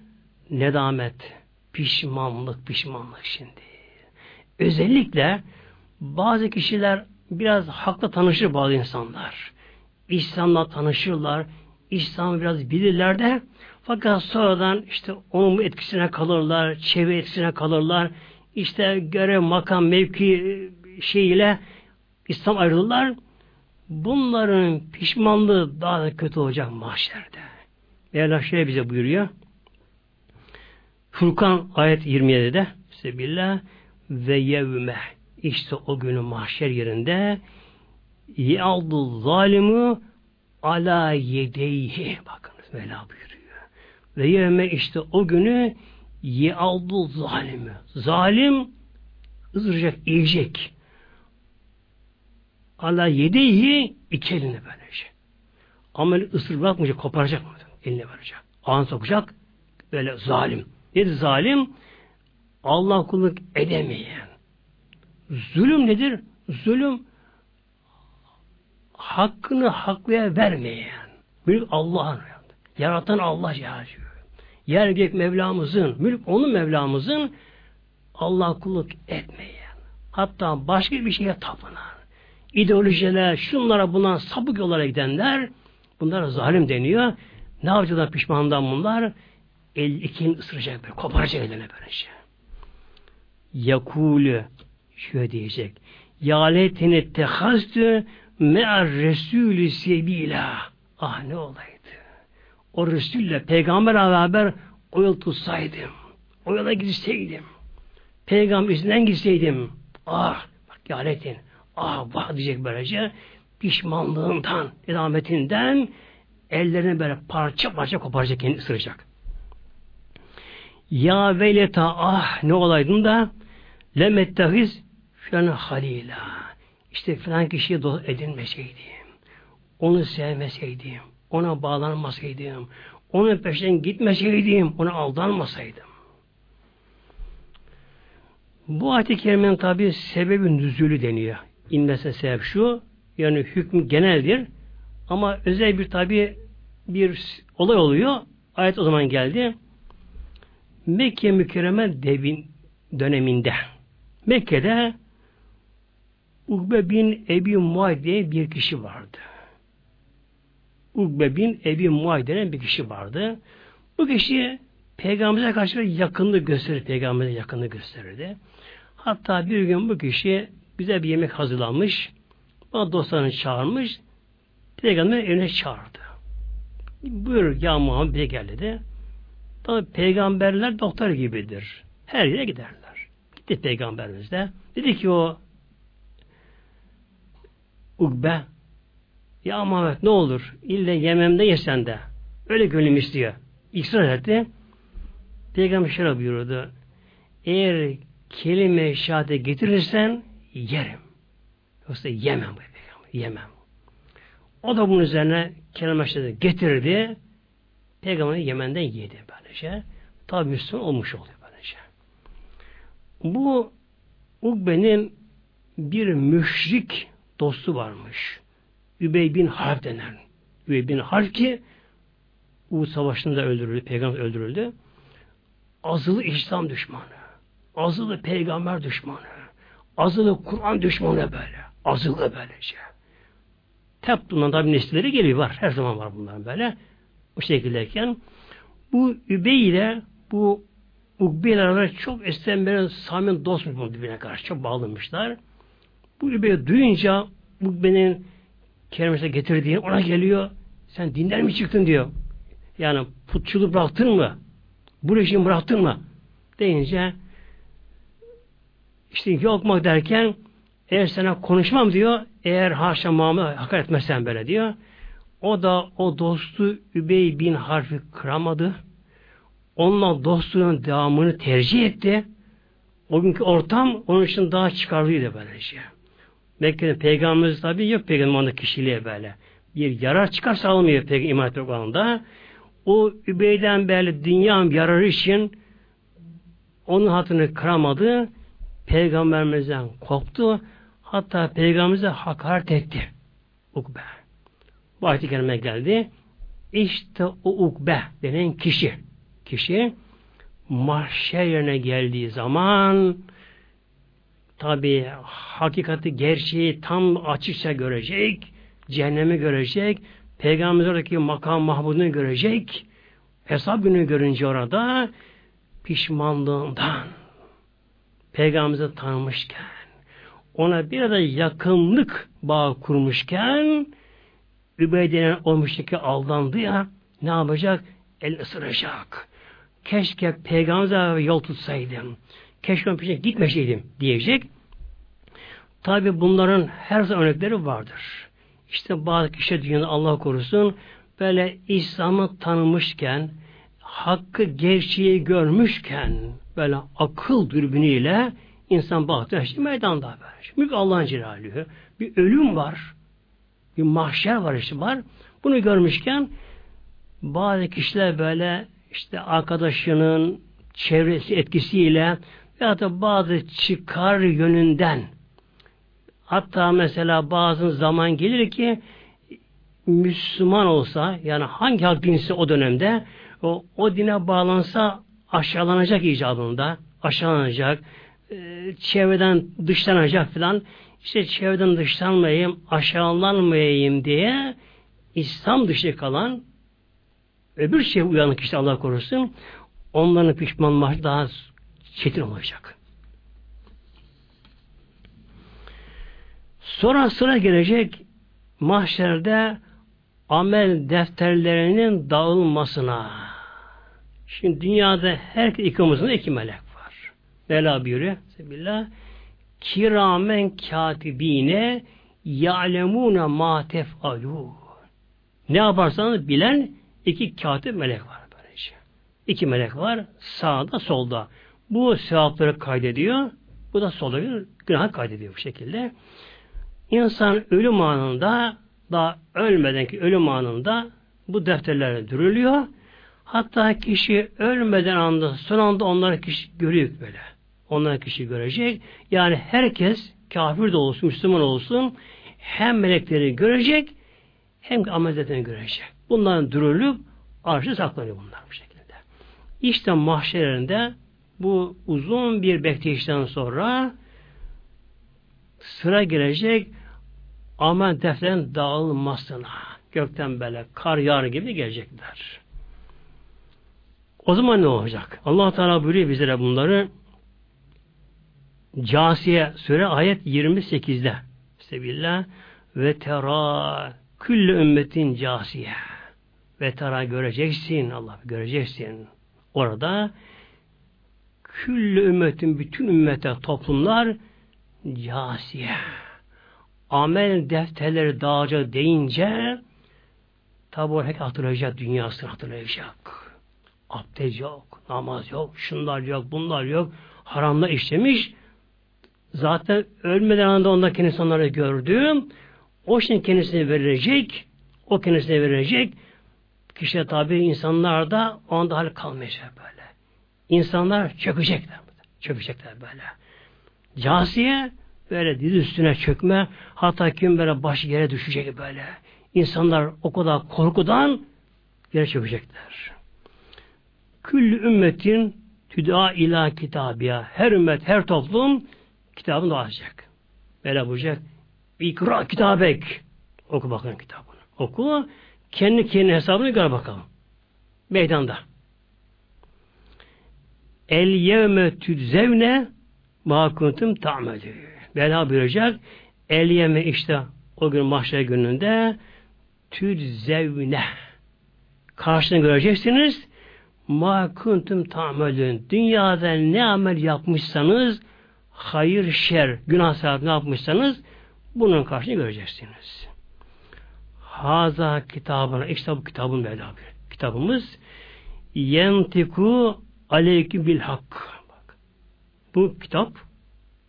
Nedamet, pişmanlık, pişmanlık şimdi. Özellikle bazı kişiler biraz hakla tanışır bazı insanlar. İslam'la tanışırlar, İslam'ı biraz bilirler de fakat sonradan işte onun etkisine kalırlar, çevre etkisine kalırlar. İşte görev, makam, mevki şeyiyle İslam ayrılırlar. Bunların pişmanlığı daha da kötü olacak mahşerde. Mevla şöyle bize buyuruyor. Furkan ayet 27'de Sebillah ve yevme işte o günü mahşer yerinde yaldu zalimu ala yedeyhi bakınız Mevla buyuruyor. Ve yevme işte o günü yaldu zalimi. Zalim ısıracak, yiyecek. Ala yedeyhi iki elini böylece. Ama ısır bırakmayacak, koparacak mı? Eline verecek. Ağın sokacak. Böyle zalim. Nedir zalim? Allah kulluk edemeyen. Zulüm nedir? Zulüm hakkını haklıya vermeyen. Mülk Allah'ın. Yaratan Allah yaşıyor. Yer gök Mevlamızın, mülk onun Mevlamızın Allah kulluk etmeyen. Hatta başka bir şeye tapınan. İdeolojiler, şunlara buna sapık yollara gidenler bunlara zalim deniyor. Ne yapacaklar pişmandan bunlar? El ikini ısıracak böyle, koparacak eline böylece. Yakulü şöyle diyecek. Ya leyteni tehastü me'ar resulü sebila. Ah ne olaydı. O Resul'le peygamber beraber o yol tutsaydım. O yola gitseydim. Peygamber izinden gitseydim. Ah bak ya leyten. Ah vah diyecek böylece. Pişmanlığından, edametinden ellerini böyle parça parça koparacak kendini ısıracak. Ya veleta ah ne olaydın da lemettehiz filan halila. İşte filan kişiyi dost edinmeseydim. Onu sevmeseydim. Ona bağlanmasaydım. Onun peşinden gitmeseydim. Ona aldanmasaydım. Bu ayet-i kerimenin tabi sebebi nüzülü deniyor. İnmesine sebep şu. Yani hükmü geneldir. Ama özel bir tabi bir olay oluyor. Ayet o zaman geldi. Mekke mükerreme devin döneminde Mekke'de Ugbe bin Ebi Muay diye bir kişi vardı. Ugbe bin Ebi Muay denen bir kişi vardı. Bu kişi Peygamber'e karşı yakınlık gösterir. Peygamber'e yakınlık gösterirdi. Hatta bir gün bu kişi bize bir yemek hazırlanmış. Bana dostlarını çağırmış. Peygamber evine çağırdı. Buyur ya Muhammed bize gel dedi. Tabi peygamberler doktor gibidir. Her yere giderler. Gitti peygamberimiz de. Dedi ki o Ugbe ya Muhammed ne olur ille yememde yesen de öyle gönlüm istiyor. İsrar etti. Peygamber şöyle buyurdu. Eğer kelime şahade getirirsen yerim. Yoksa yemem. Yemem. O da bunun üzerine kelime şahade getirdi. Peygamber Yemen'den yedi böylece. Tabi Müslüman olmuş oluyor böylece. Bu Ugbe'nin bir müşrik dostu varmış. Übey bin Harp denen. Übey bin Harp ki Uhud Savaşı'nda öldürüldü. Peygamber öldürüldü. Azılı İslam düşmanı. Azılı peygamber düşmanı. Azılı Kur'an düşmanı böyle. Azılı böylece. Tep bundan tabi nesilleri geliyor var. Her zaman var bunlar böyle. O şekildeyken bu Übey ile bu Ukbe ile çok eskiden beri samimi dostmuş bu birbirine karşı. Çok bağlanmışlar. Bu Übey duyunca Ukbe'nin kerimesine getirdiğini ona geliyor. Sen dinden mi çıktın diyor. Yani putçuluğu bıraktın mı? Bu rejimi bıraktın mı? Deyince işte yok mu derken eğer sana konuşmam diyor eğer haşa Muhammed hakaret etmezsen böyle diyor. O da o dostu Übey bin Harf'i kıramadı. Onunla dostluğun devamını tercih etti. O günkü ortam onun için daha çıkarlıydı böylece. Mekke'de peygamberimiz tabi yok peygamberin kişiliğe böyle. Bir yarar çıkarsa almıyor peygamber iman etmek olanında. O Übey'den böyle dünya yararı için onun hatını kıramadı. Peygamberimizden koptu. Hatta peygamberimize hakaret etti. Ukbe. Bu ayet-i geldi. İşte o ukbe denen kişi, kişi mahşer yerine geldiği zaman tabi hakikati, gerçeği tam açıkça görecek, cehennemi görecek, Peygamber'deki makam mahmudunu görecek, hesap günü görünce orada pişmanlığından Peygamber'i tanımışken ona bir de yakınlık bağ kurmuşken Übey denen o müşriki aldandı ya ne yapacak? El ısıracak. Keşke peygamber yol tutsaydım. Keşke onun peşine gitmeseydim diyecek. Tabi bunların her zaman örnekleri vardır. İşte bazı kişi dünyada Allah korusun böyle İslam'ı tanımışken hakkı gerçeği görmüşken böyle akıl dürbünüyle insan baktı işte meydanda böyle. Çünkü Allah'ın celalühü. Bir ölüm var. Bir mahşer var işte var. Bunu görmüşken bazı kişiler böyle işte arkadaşının çevresi etkisiyle ya da bazı çıkar yönünden hatta mesela bazı zaman gelir ki Müslüman olsa yani hangi halk dinse o dönemde o, o dine bağlansa aşağılanacak icabında aşağılanacak e, çevreden dışlanacak filan işte çevreden dışlanmayayım aşağılanmayayım diye İslam dışı kalan öbür şey uyanık işte Allah korusun onların pişmanlığı daha çetin olacak. Sonra sıra gelecek mahşerde amel defterlerinin dağılmasına. Şimdi dünyada her iki omuzunda iki melek var. Mela buyuruyor. Sebillah. Kiramen katibine ya'lemune ma tef'alûn. Ne yaparsanız bilen iki katip melek var böylece. İki melek var sağda solda. Bu sevapları kaydediyor. Bu da solda bir günah kaydediyor bu şekilde. İnsan ölüm anında daha ölmeden ki ölüm anında bu defterler dürülüyor. Hatta kişi ölmeden anda son anda onları kişi görüyor böyle. Onları kişi görecek. Yani herkes kafir de olsun, Müslüman olsun hem melekleri görecek hem ameliyatını görecek. Bunların dürülüp arşı saklanıyor bunlar bu şekilde. İşte mahşerlerinde bu uzun bir bekleyişten sonra sıra gelecek amel defterin dağılmasına. Gökten böyle kar yağar gibi gelecekler. O zaman ne olacak? Allah Teala buyuruyor bizlere bunları Casiye Sure ayet 28'de. Sebillah ve tera külle ümmetin casiye ve tera göreceksin Allah göreceksin. Orada külle ümmetin bütün ümmete toplumlar casiye amel defterleri dağacak deyince tabi o hep hatırlayacak dünyasını hatırlayacak. Abdest yok, namaz yok, şunlar yok, bunlar yok. Haramda işlemiş. Zaten ölmeden anda ondaki insanları gördüm. O şimdi kendisine verilecek. O kendisine verilecek. Kişi tabi insanlar da o anda hal kalmayacak böyle. İnsanlar çökecekler. Çökecekler böyle. Casiye böyle diz üstüne çökme hatta kim böyle baş yere düşecek böyle. İnsanlar o kadar korkudan yere çökecekler. Küllü ümmetin tüda ila kitabiya. Her ümmet, her toplum kitabını dağıtacak. Böyle bulacak. İkra kitabek. Oku bakın kitabını. Oku. Kendi kendi hesabını gör bakalım. Meydanda. El yevme tüdzevne ma kuntum ta'melü. Bela buyuracak. El işte o gün mahşer gününde tüdzevne karşını göreceksiniz. Ma kuntum tamelün. Dünyada ne amel yapmışsanız hayır, şer, günah sahibi ne yapmışsanız bunun karşını göreceksiniz. Haza kitabına, işte bu kitabın Mevla Kitabımız yentiku aleyküm bil hak. Bak. Bu kitap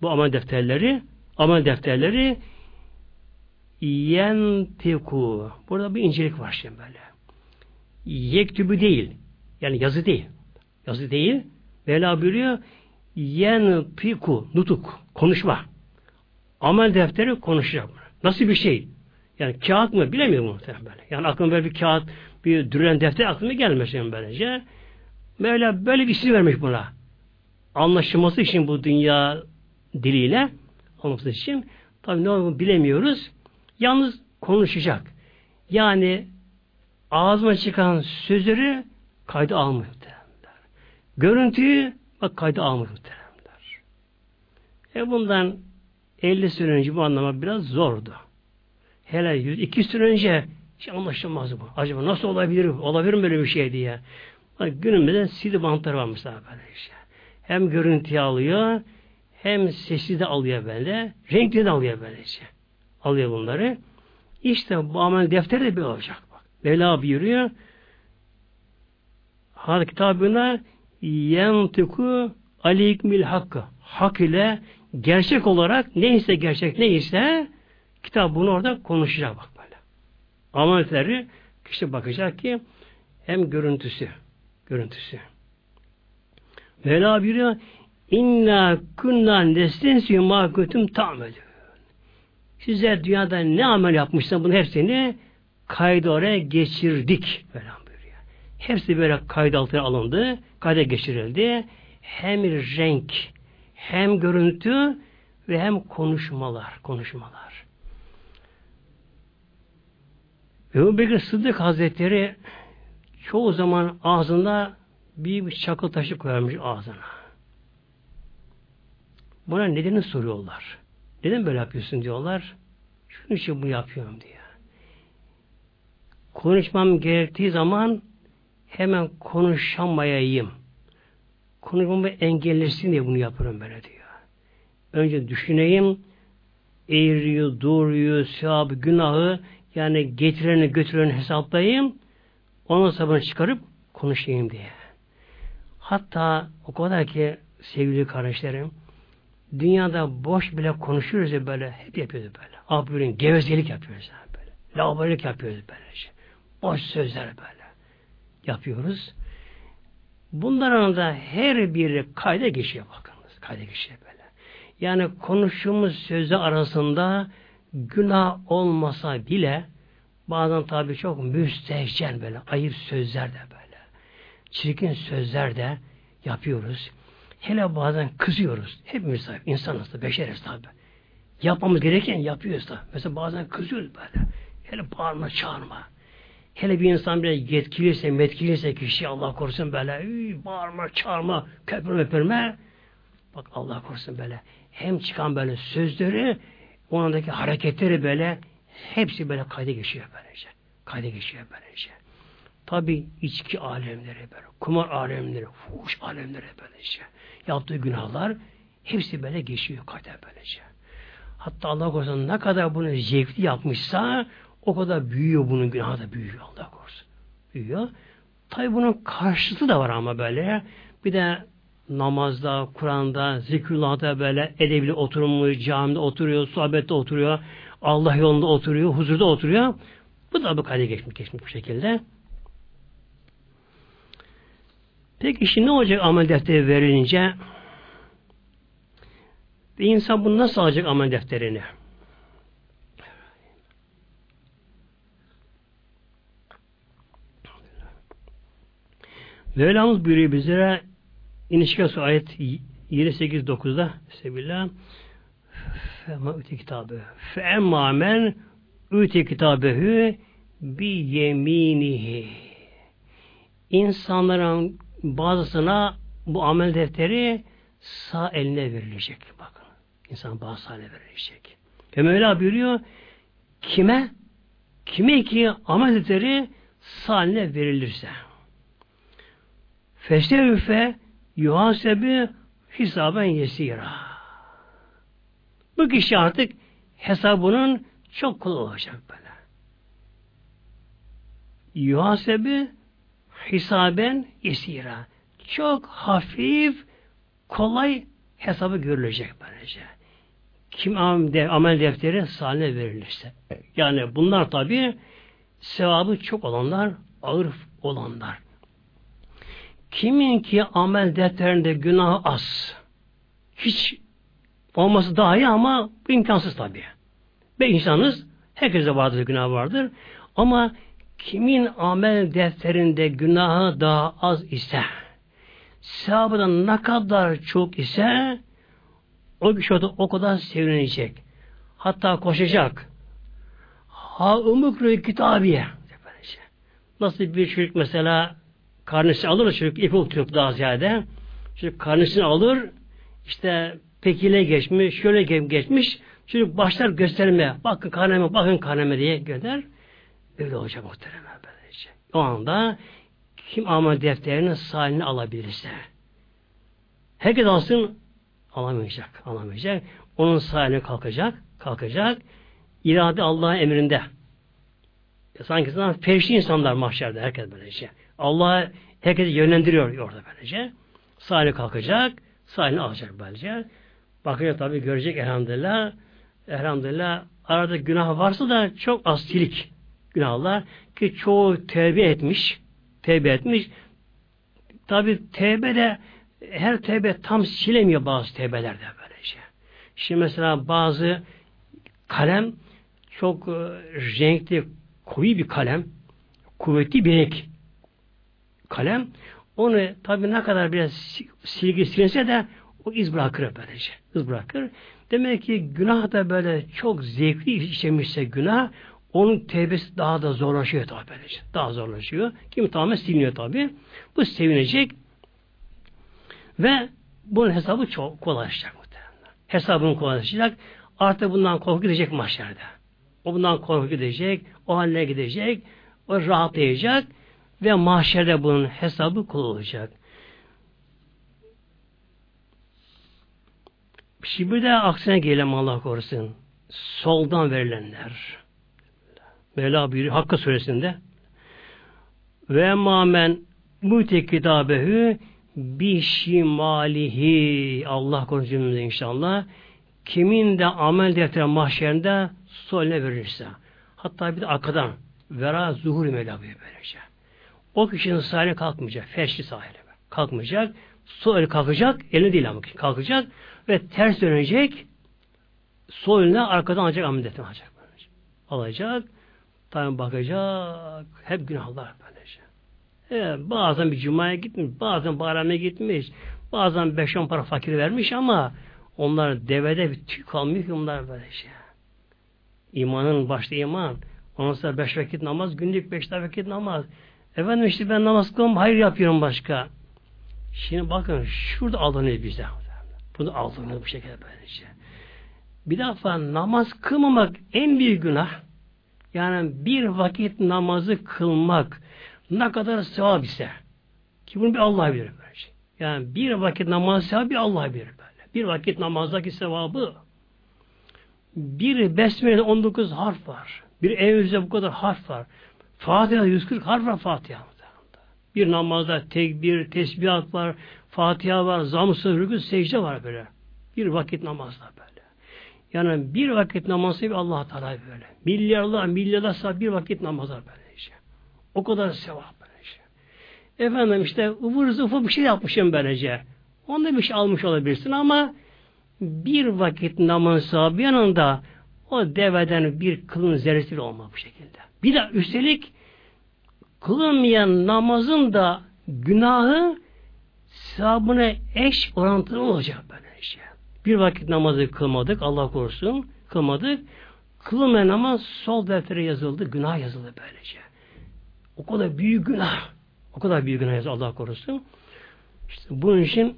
bu amel defterleri amel defterleri yentiku. Burada bir incelik var şimdi böyle. Yektübü değil. Yani yazı değil. Yazı değil. Mevla buyuruyor yentiku. Nutuk. Konuşma. Amel defteri konuşacak. Nasıl bir şey? Yani kağıt mı? Bilemiyorum muhtemelen böyle. Yani aklımda böyle bir kağıt bir düren defter aklıma gelmesin böylece. Mevla böyle bir isim vermiş buna. Anlaşılması için bu dünya diliyle anlaşılması için tabi ne olduğunu bilemiyoruz. Yalnız konuşacak. Yani ağzıma çıkan sözleri kaydı almıyor. Görüntüyü bak kaydı almıyor. E bundan 50 sene önce bu anlamak biraz zordu. Hele 100, 200 sene önce hiç anlaşılmaz bu. Acaba nasıl olabilir? Olabilir mi böyle bir şey diye. Bak, günümüzde CD bantları var mesela böyle. Hem görüntü alıyor, hem sesi de alıyor böyle, renkli de alıyor böylece. Alıyor bunları. İşte bu amel defteri de bir olacak. Bak. Mevla buyuruyor. Hal kitabına yentuku alikmil hakkı. Hak ile gerçek olarak neyse gerçek neyse kitap bunu orada konuşacak bak böyle. Amelleri kişi bakacak ki hem görüntüsü görüntüsü. Mevla buyuruyor İnna kunna nestensi ma kuntum ta'melun. Size dünyada ne amel yapmışsan bunu hepsini kaydı oraya geçirdik. Böyle buyuruyor. Hepsi böyle kaydı altına alındı. Kayda geçirildi. Hem renk, hem görüntü ve hem konuşmalar. Konuşmalar. Ebu Bekir Sıddık Hazretleri çoğu zaman ağzında bir çakıl taşı koyarmış ağzına. Buna nedeni soruyorlar. Neden böyle yapıyorsun diyorlar. Şunun için bunu yapıyorum diyor. Konuşmam gerektiği zaman hemen konuşamayayım. Konuşmamı engellesin diye bunu yapıyorum böyle diyor. Önce düşüneyim, eğriyi, doğruyu, sevabı, günahı yani getireni götüreni hesaplayayım. Ondan sonra çıkarıp konuşayım diye. Hatta o kadar ki sevgili kardeşlerim dünyada boş bile konuşuyoruz ya böyle hep yapıyoruz böyle. Abirin gevezelik yapıyoruz yani böyle. Lavabolik yapıyoruz böyle. Şey. Boş sözler böyle yapıyoruz. Bunların da her biri kayda geçiyor bakınız. Kayda geçiyor böyle. Yani konuştuğumuz sözler arasında günah olmasa bile bazen tabi çok müstehcen böyle ayıp sözler de böyle. Çirkin sözler de yapıyoruz. Hele bazen kızıyoruz. Hepimiz tabi insanız da beşeriz tabi. Yapmamız gereken yapıyoruz da. Mesela bazen kızıyoruz böyle. Hele bağırma çağırma. Hele bir insan bile yetkiliyse, metkiliyse kişi Allah korusun böyle bağırma, çağırma, köpürme, öpürme. Bak Allah korusun böyle. Hem çıkan böyle sözleri, onundaki hareketleri böyle hepsi böyle kayda geçiyor böylece. Kayda geçiyor böylece. Tabi içki alemleri böyle, kumar alemleri, fuhuş alemleri böylece. Yaptığı günahlar hepsi böyle geçiyor kayda böylece. Hatta Allah korusun ne kadar bunu zevkli yapmışsa o kadar büyüyor bunun günahı da büyüyor Allah korusun. Büyüyor. Tabi bunun karşıtı da var ama böyle. Bir de namazda, Kur'an'da, zikrullah'da böyle edebli oturumu, camide oturuyor, sohbette oturuyor, Allah yolunda oturuyor, huzurda oturuyor. Bu da bu kayda geçmiş, geçmiş bu şekilde. Peki şimdi ne olacak amel defteri verilince? Bir insan bunu nasıl alacak amel defterini? Mevlamız buyuruyor bizlere İnişkas ayet 28-9'da Sebillah Fema üte kitabı Fe emma men üte kitabehü bi yeminihi İnsanların bazısına bu amel defteri sağ eline verilecek. Bakın. İnsan bazı sağ eline verilecek. Ve Mevla buyuruyor kime? Kime ki amel defteri sağ eline verilirse. Fesevfe yuhasebi hisaben yesira. Bu kişi artık hesabının çok kolay olacak böyle. Yuhasebi hisaben yesira. Çok hafif, kolay hesabı görülecek böylece. Kim amel defteri saline verilirse. Yani bunlar tabi sevabı çok olanlar, ağır olanlar. Kimin ki amel defterinde günah az. Hiç olması daha iyi ama imkansız tabi. Ve insanız herkese vardır günah vardır. Ama kimin amel defterinde günahı daha az ise sevabı da ne kadar çok ise o kişi o, o kadar sevinecek. Hatta koşacak. Ha umukru kitabiye. Nasıl bir çocuk mesela karnesini alır çocuk ip oturup daha ziyade. Çocuk karnesini alır işte pekile geçmiş, şöyle geçmiş çocuk başlar göstermeye. Bakın karneme, bakın karneme diye gönder. Öyle olacak muhtemelen böylece. O anda kim amel defterinin sahilini alabilirse. Herkes alsın alamayacak. Alamayacak. Onun sahiline kalkacak. Kalkacak. İrade Allah'ın emrinde. Sanki sana perişan insanlar mahşerde herkes böylece. Allah herkesi yönlendiriyor orada böylece. Sahiline kalkacak. Sahilini alacak böylece. Bakacak tabi görecek elhamdülillah. Elhamdülillah arada günah varsa da çok az silik günahlar ki çoğu tevbe etmiş. Tevbe etmiş. Tabi tevbe de her tevbe tam silemiyor bazı tevbelerde böylece. Şimdi mesela bazı kalem çok e, renkli, koyu bir kalem, kuvvetli bir renk kalem. Onu tabi ne kadar biraz silgi silinse de o iz bırakır böylece. İz bırakır. Demek ki günah da böyle çok zevkli işlemişse günah onun tevbesi daha da zorlaşıyor tabi. Daha zorlaşıyor. Kim tamamen siliniyor tabi. Bu sevinecek ve bunun hesabı çok kolaylaşacak muhtemelen. Hesabını kolaylaşacak. Artık bundan korku gidecek mahşerde. O bundan korku gidecek. O haline gidecek. O rahatlayacak. Ve mahşerde bunun hesabı kolay olacak. Şimdi de aksine gelelim Allah korusun. Soldan verilenler. Mevla buyuruyor Hakkı suresinde ve mamen mutek kitabehü bişimalihi Allah korusun inşallah kimin de amel defteri mahşerinde soline verirse hatta bir de arkadan vera zuhur Mevla buyuruyor böylece. O kişinin sahile kalkmayacak. Ferşli sahile. Kalkmayacak. Sol eli kalkacak. Elini değil ama kalkacak ve ters dönecek. Sol eline arkadan alacak ameliyatını alacak. Alacak. Tabi bakacak. Hep günahlar böylece. Evet, bazen bir cumaya gitmiş, bazen bayrama gitmiş, bazen beş on para fakir vermiş ama onlar devede bir tüy kalmıyor ki onlar böylece. İmanın başta iman. Ondan sonra beş vakit namaz, günlük beş vakit namaz. Efendim işte ben namaz kılmam, hayır yapıyorum başka. Şimdi bakın şurada aldanıyor bize. Bunu aldanıyor bu şekilde böylece. Bir defa namaz kılmamak en büyük günah. Yani bir vakit namazı kılmak ne kadar sevap ise ki bunu bir Allah bilir böylece. Yani bir vakit namaz sevabı bir Allah bilir böyle. Bir vakit namazdaki sevabı bir Besmele'de 19 harf var. Bir Evlice bu kadar harf var. Fatiha 140 harf var Fatiha. Bir namazda tekbir, tesbihat var, Fatiha var, zamsız, rükû, secde var böyle. Bir vakit namazda böyle. Yani bir vakit namazı bir Allah Teala böyle. Milyarlar, milyarlar saat bir vakit namazı böyle işte. O kadar sevap böyle işte. Efendim işte ıvır zıvır bir şey yapmışım böylece. Onda bir şey almış olabilirsin ama bir vakit namaz sahibi yanında o deveden bir kılın zerresi bile olmaz bu şekilde. Bir de üstelik kılınmayan namazın da günahı sahabına eş orantılı olacak böyle. Bir vakit namazı kılmadık, Allah korusun, kılmadık. Kılınmayan namaz sol deftere yazıldı, günah yazıldı böylece. O kadar büyük günah. O kadar büyük günah yazıldı Allah korusun. İşte bunun için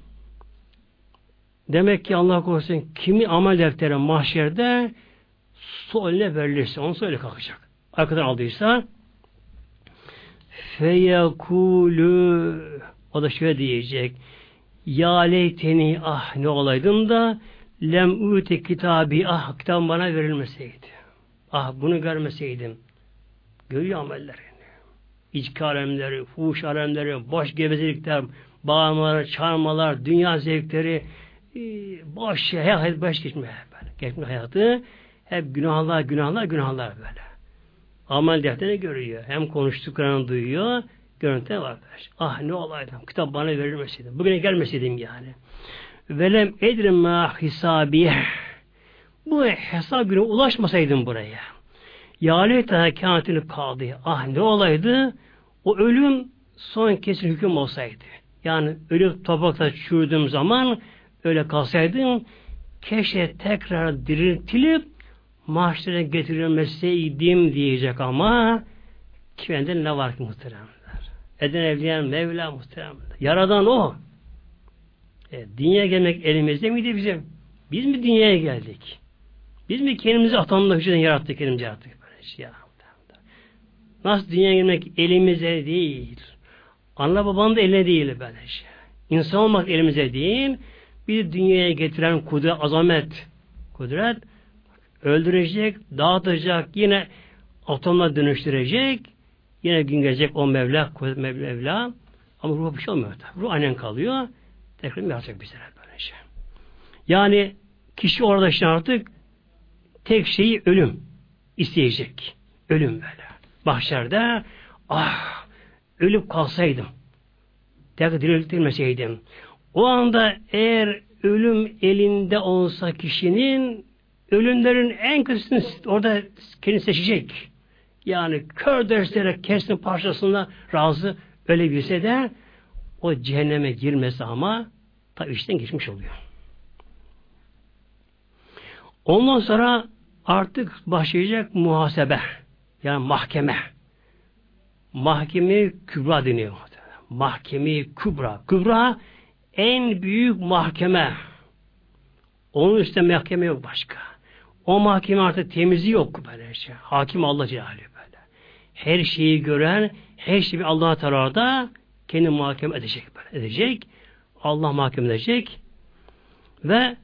demek ki Allah korusun kimi amel defteri mahşerde sol eline verilirse onu söyle kalkacak. Arkadan aldıysa feyekulu o da şöyle diyecek ya leyteni ah ne olaydım da lem ute kitabi ah kitabım bana verilmeseydi. Ah bunu görmeseydim. Görüyor amellerini. İçki alemleri, fuhuş alemleri, boş gevezelikler, bağırmalar, çağırmalar, dünya zevkleri, e, boş şey, hayat boş geçmiyor böyle. Geçmiyor hayatı. Hep günahlar, günahlar, günahlar böyle. Amel defterini görüyor. Hem konuştuklarını duyuyor, görüntü var. Ah ne olaydım. Kitap bana verilmeseydi. Bugüne gelmeseydim yani. Velem edrim ma hisabi. Bu hesap günü ulaşmasaydım buraya. Yâlete kântini kaldı. Ah ne olaydı? O ölüm son kesin hüküm olsaydı. Yani ölüp toprakta çürüdüğüm zaman öyle kalsaydım keşke tekrar diriltilip mahşere getirilmeseydim diyecek ama kimden ne var ki muhteremler? Eden evliyen Mevla muhteremler. Yaradan o. E, dünya gelmek elimizde miydi bizim? Biz mi dünyaya geldik? Biz mi kendimizi atamla hücreden yarattık, kendimizi yarattık? Böyle şey ya. Nasıl dünyaya gelmek elimize değil. Anne babanın da eline değil böyle şey. İnsan olmak elimize değil. Bir dünyaya getiren kudret, azamet, kudret öldürecek, dağıtacak, yine atomla dönüştürecek, yine gün gelecek o Mevla, kudret Mevla. Ama ruh bir şey olmuyor. Ruh aynen kalıyor. Tekrar yaratacak bize böyle şey. Yani kişi orada işte artık tek şeyi ölüm isteyecek. Ölüm böyle. Bahşerde ah ölüp kalsaydım tekrar diriltilmeseydim o anda eğer ölüm elinde olsa kişinin ölümlerin en kısmını orada kendini seçecek. Yani kör derslere kesin parçasında razı ölebilse de o cehenneme girmesi ama tabi işten geçmiş oluyor. Ondan sonra artık başlayacak muhasebe. Yani mahkeme. Mahkeme kübra deniyor. Mahkeme kübra. Kübra en büyük mahkeme. Onun üstte mahkeme yok başka. O mahkeme artık temizi yok böyle şey. Hakim Allah Celaluhu. Her şeyi gören, her şeyi Allah Teala'da kendi mahkeme edecek. Edecek. Allah mahkeme edecek. Ve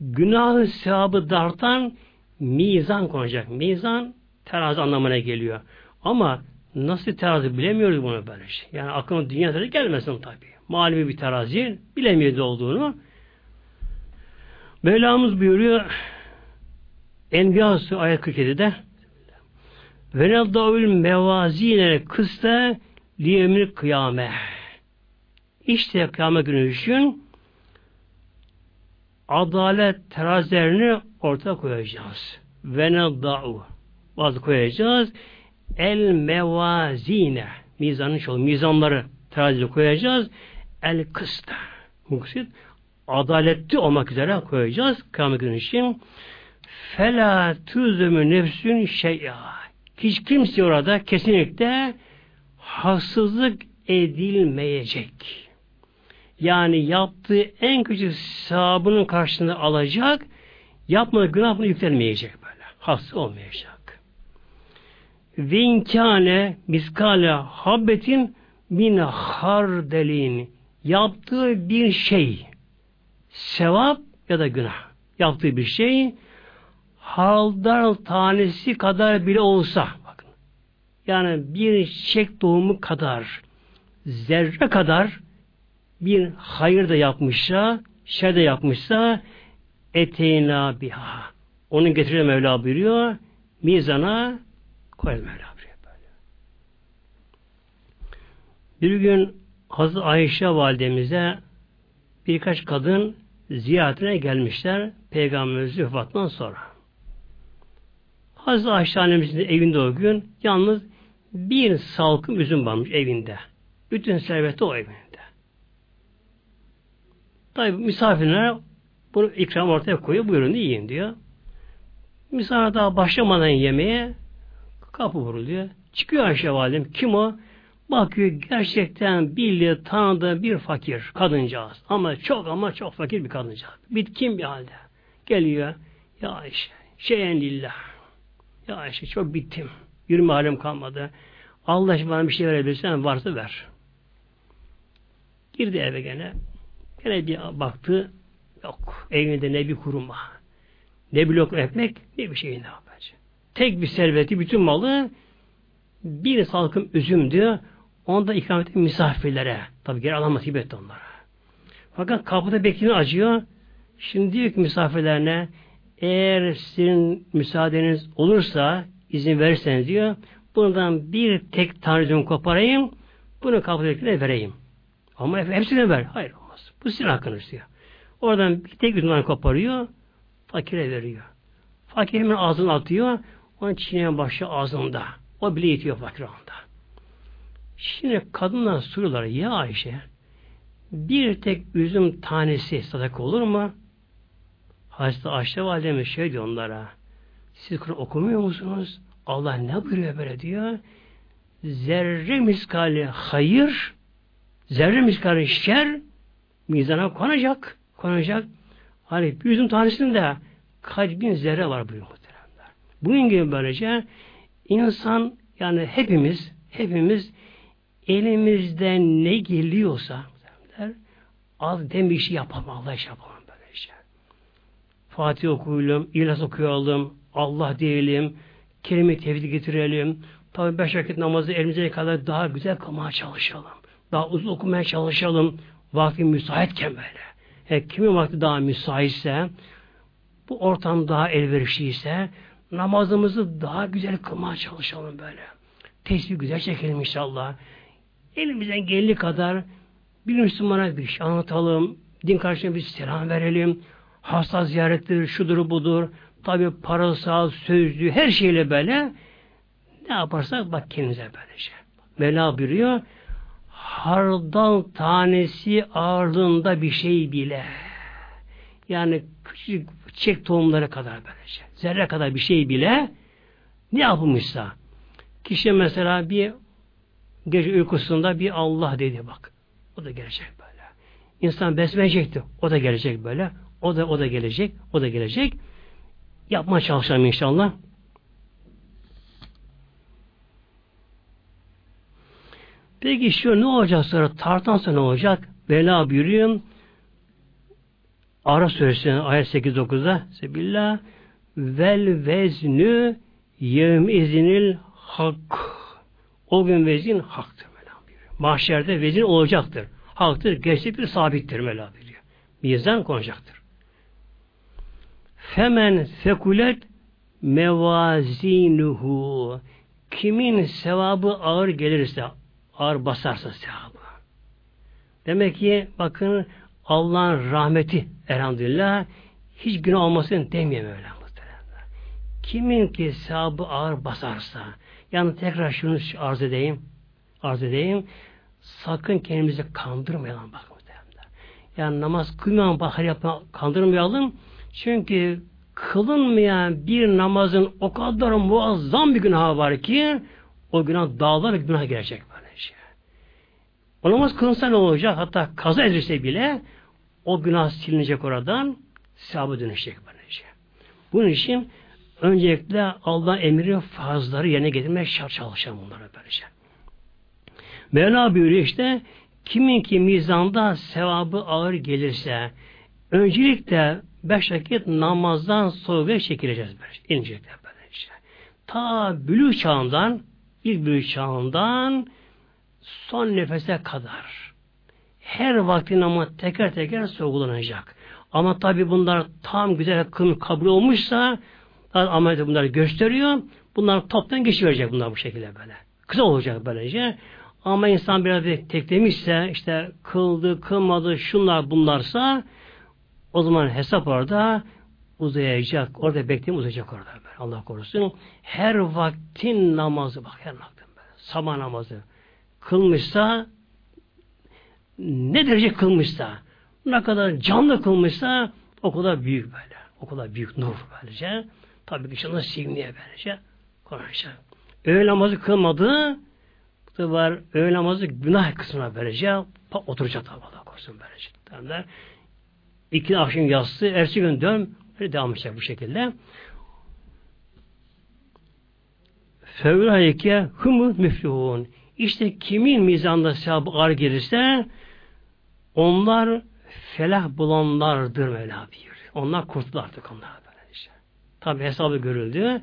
günahın sevabı dartan mizan konacak. Mizan terazi anlamına geliyor. Ama nasıl terazi bilemiyoruz bunu böyle şey. Yani aklına dünya gelmesin tabi. Malumi bir terazi bilemiyoruz olduğunu. Mevlamız buyuruyor Enbiya ayet 47'de ve neddavül mevazine kısta liyemil kıyame işte kıyamet günü düşün adalet terazilerini ortaya koyacağız. Ve nedda'u bazı koyacağız. El mevazine mizanın çoğu mizanları terazide koyacağız. El kısta muksit adaletli olmak üzere koyacağız kıyamet günü için. Fela tüzümü nefsün şey'a. Hiç kimse orada kesinlikle haksızlık edilmeyecek. Yani yaptığı en küçük sahabının karşılığını alacak, yapmadığı günahını yüklenmeyecek böyle. Haksız olmayacak. Ve inkâne miskale habbetin min hardelin yaptığı bir şey sevap ya da günah yaptığı bir şey haldar tanesi kadar bile olsa bakın yani bir çiçek doğumu kadar zerre kadar bir hayır da yapmışsa şer de yapmışsa eteyna biha onu getiriyor Mevla buyuruyor mizana koyar Mevla buyuruyor. Bir gün Hazreti Ayşe validemize birkaç kadın ziyaretine gelmişler Peygamberimizin vefatından sonra. Hazreti Ayşe annemizin evinde o gün yalnız bir salkım üzüm varmış evinde. Bütün serveti o evinde. Tabi misafirlere bunu ikram ortaya koyuyor. Buyurun yiyin diyor. Misafir daha başlamadan yemeğe kapı vuruluyor. Çıkıyor Ayşe validem. Kim o? Bakıyor gerçekten bildiği tanıdığı bir fakir kadıncağız. Ama çok ama çok fakir bir kadıncağız. Bitkin bir halde. Geliyor. Ya Ayşe, şeyen lillah. Ya Ayşe çok bittim. Yürüme halim kalmadı. Allah aşkına bana bir şey verebilirsen varsa ver. Girdi eve gene. Gene bir baktı. Yok. Evinde ne bir kuruma. Ne bir lokma ekmek ne bir şey ne yapacak. Tek bir serveti bütün malı bir salkım üzüm diyor. Onu da ikram etti misafirlere. Tabi geri alamaz gibi etti onlara. Fakat kapıda bekleyen acıyor. Şimdi diyor ki misafirlerine eğer sizin müsaadeniz olursa izin verirseniz diyor bundan bir tek tanrıcım koparayım bunu kapıdakine vereyim. Ama hepsine ver. Hayır olmaz. Bu sizin hakkınız diyor. Oradan bir tek üzümden koparıyor fakire veriyor. Fakir hemen ağzını atıyor. Onun çiğneyen başı ağzında. O bile yetiyor fakir anda. Şimdi kadınlar soruyorlar ya Ayşe bir tek üzüm tanesi sadaka olur mu? Hazreti Ayşe validemiz şey diyor onlara siz Kur'an okumuyor musunuz? Allah ne buyuruyor böyle diyor? Zerre miskali hayır zerre miskali şer mizana konacak konacak. Hani bir üzüm tanesinde kaç bin zerre var buyuruyor muhteremler. Bugün gibi böylece insan yani hepimiz hepimiz elimizden ne geliyorsa az dem bir şey yapalım. Allah şey. Fatih okuyalım, İhlas okuyalım, Allah diyelim, kelime tevhid getirelim. Tabi beş vakit namazı elimize kadar daha güzel kılmaya çalışalım. Daha uzun okumaya çalışalım. Vakti müsaitken böyle. E, kimin vakti daha müsaitse, bu ortam daha elverişliyse, namazımızı daha güzel kılmaya çalışalım böyle. Tesbih güzel çekelim inşallah. Elimizden geldiği kadar bir Müslümana bir şey anlatalım. Din karşısında bir selam verelim. Hasta ziyarettir, şudur budur. Tabi parasal, sözlü, her şeyle böyle ne yaparsak bak kendinize böylece. Mevla buyuruyor hardal tanesi ağırlığında bir şey bile yani küçük çiçek tohumları kadar böylece zerre kadar bir şey bile ne yapılmışsa kişi mesela bir gece uykusunda bir Allah dedi bak o da gelecek böyle. İnsan besmeyecekti. O da gelecek böyle. O da o da gelecek. O da gelecek. Yapma çalışalım inşallah. Peki şu ne olacak sonra? Tartansa ne olacak? Bela buyuruyor. Ara suresinin ayet 8-9'da Sebillah vel veznü yevm izinil hak o gün vezin haktır. Mahşerde vezin olacaktır. Haktır, gerçektir, sabittir Mevla biliyor. Mizan konacaktır. Femen fekulet mevazinuhu. Kimin sevabı ağır gelirse ağır basarsa sevabı. Demek ki bakın Allah'ın rahmeti elhamdülillah hiç günah olmasın demiyor Mevla Kimin ki sevabı ağır basarsa yani tekrar şunu arz edeyim arz edeyim sakın kendimizi kandırmayalım bak yani namaz kılmayan bahar yapma kandırmayalım çünkü kılınmayan bir namazın o kadar muazzam bir günah var ki o günah dağlar ve günah gelecek böyle şey. O namaz kılınsa ne olacak? Hatta kaza edilse bile o günah silinecek oradan sevabı dönüşecek böyle şey. Bunun için öncelikle Allah'ın emri fazları yerine getirmek şart çalışan bunlara böylece. Mevla buyuruyor işte kimin ki mizanda sevabı ağır gelirse öncelikle beş vakit namazdan sorguya çekileceğiz. İnecekler böyle işte. Ta bülü çağından ilk bülü çağından son nefese kadar her vakti namaz teker teker sorgulanacak. Ama tabi bunlar tam güzel kabul olmuşsa ameliyatı bunları gösteriyor. Bunlar toptan geçiverecek bunlar bu şekilde böyle. Kısa olacak böylece. Ama insan biraz bir teklemişse işte kıldı, kılmadı, şunlar bunlarsa o zaman hesap orada uzayacak. Orada bekleyeyim uzayacak orada. Böyle. Allah korusun. Her vaktin namazı bak her vaktin böyle. Sabah namazı kılmışsa ne derece kılmışsa ne kadar canlı kılmışsa o kadar büyük böyle. O kadar büyük nur böylece. Tabii ki inşallah silmeye böylece konuşacak. Öğle namazı kılmadı var öğle namazı günah kısmına böylece oturacak tabi Allah korusun böylece. Derler. İki akşam yatsı, ertesi gün dön, böyle devam edecek bu şekilde. Fevlayike humu müflihun. İşte kimin mizanda sevabı ağır gelirse onlar felah bulanlardır Mevla buyuruyor. Onlar kurtuldu artık onlar böylece. Tabi hesabı görüldü.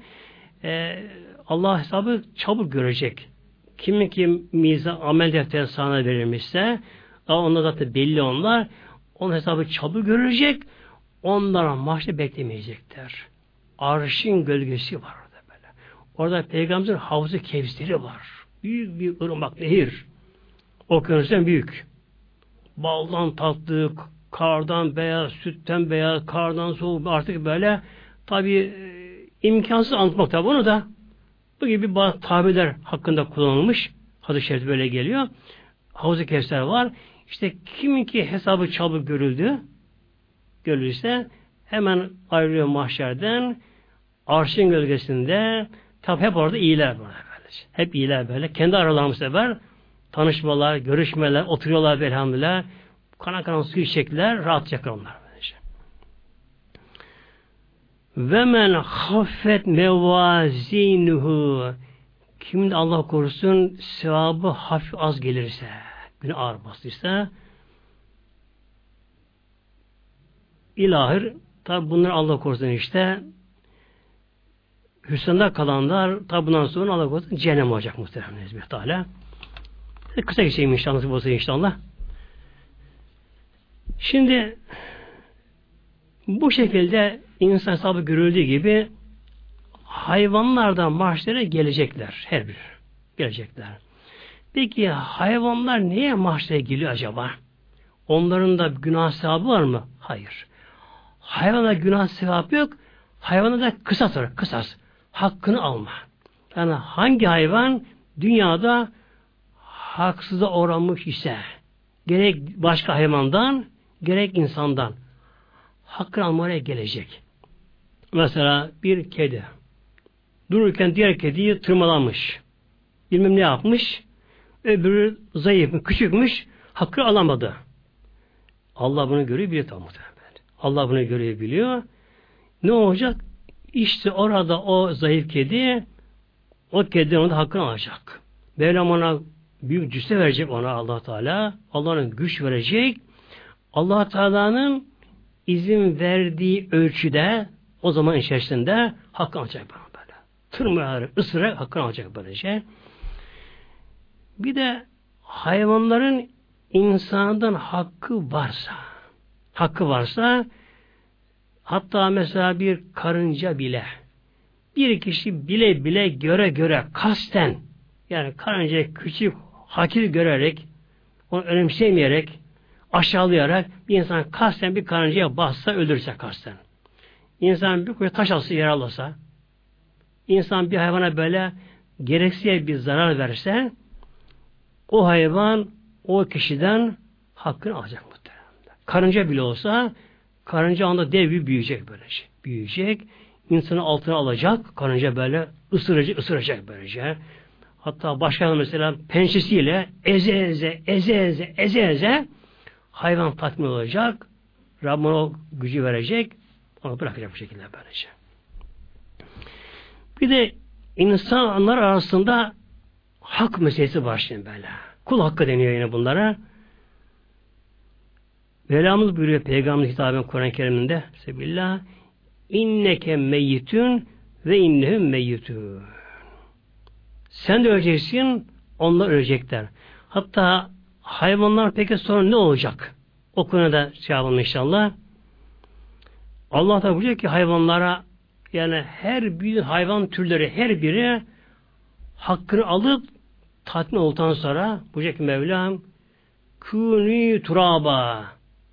Ee, Allah hesabı çabuk görecek. Kimin kim miza amel defteri sana verilmişse ama onlar zaten belli onlar. Onun hesabı çabuk görecek. Onlara mahşe beklemeyecekler. Arşın gölgesi var orada böyle. Orada peygamberin havuzı kevseri var. Büyük bir ırmak nehir. Okyanusten büyük. Baldan tatlı, kardan beyaz, sütten beyaz, kardan soğuk artık böyle tabi imkansız anlatmak tabi bunu da bu gibi bazı tabirler hakkında kullanılmış. Hadis-i böyle geliyor. Havuz-u Kevser var. İşte kimin ki hesabı çabuk görüldü, görülürse hemen ayrılıyor mahşerden arşın gölgesinde tabi hep orada iyiler var. Hep iyiler böyle. Kendi aralarında sefer tanışmalar, görüşmeler, oturuyorlar elhamdülillah. Kana kana su içecekler, rahat onlar. Ve men haffet mevazinuhu kimin Allah korusun sevabı hafif az gelirse, günü ağır bastıysa ilahir tabi bunlar Allah korusun işte Hüsnü'nde kalanlar tabi bundan sonra Allah korusun cehennem olacak muhtemelen Hizmet Teala. Kısa geçeyim inşallah nasip olsa inşallah. Şimdi bu şekilde insan hesabı görüldüğü gibi hayvanlar da mahşere gelecekler. Her bir gelecekler. Peki hayvanlar niye mahşere geliyor acaba? Onların da günah sevabı var mı? Hayır. Hayvana günah sevabı yok. Hayvana da kısas var. Kısas. Hakkını alma. Yani hangi hayvan dünyada haksıza uğramış ise gerek başka hayvandan gerek insandan hakkını almaya gelecek. Mesela bir kedi dururken diğer kediyi tırmalamış. Bilmem ne yapmış. Öbürü zayıf, küçükmüş. Hakkı alamadı. Allah bunu görüyor biliyor tam Allah bunu görüyor biliyor. Ne olacak? İşte orada o zayıf kedi o kedi onun hakkını alacak. Mevlam ona büyük cüsse verecek ona allah Teala. Allah'ın güç verecek. allah Teala'nın izin verdiği ölçüde o zaman içerisinde hakkını alacak bana böyle. Tırmayarak, ısırarak hakkını alacak böylece. Bir de hayvanların insandan hakkı varsa hakkı varsa hatta mesela bir karınca bile bir kişi bile bile göre göre kasten yani karınca küçük hakir görerek, onu önemsemeyerek, aşağılayarak bir insan kasten bir karıncaya bassa öldürse kasten. İnsan bir kuyu taş alsa yaralasa, insan bir hayvana böyle gereksiz bir zarar verse, o hayvan o kişiden hakkını alacak muhtemelen. Karınca bile olsa karınca anda dev bir büyüyecek böylece. Büyüyecek, insanı altına alacak, karınca böyle ısıracak, ısıracak böylece. Hatta başka mesela pençesiyle eze eze, eze eze, eze eze hayvan tatmin olacak. Rabbim o gücü verecek. Onu bırakacak bu şekilde böylece. Bir de insanlar arasında hak meselesi var şimdi böyle. Kul hakkı deniyor yine bunlara. Velamız buyuruyor Peygamber hitaben Kur'an-ı Kerim'inde Sebillah inneke meyyitün ve innehum meyyitün. Sen de öleceksin, onlar ölecekler. Hatta hayvanlar peki sonra ne olacak? O konuda şey yapalım inşallah. Allah da buyuruyor ki hayvanlara yani her bir hayvan türleri her biri hakkını alıp tatmin olduktan sonra buyuruyor ki Mevlam kûnü turaba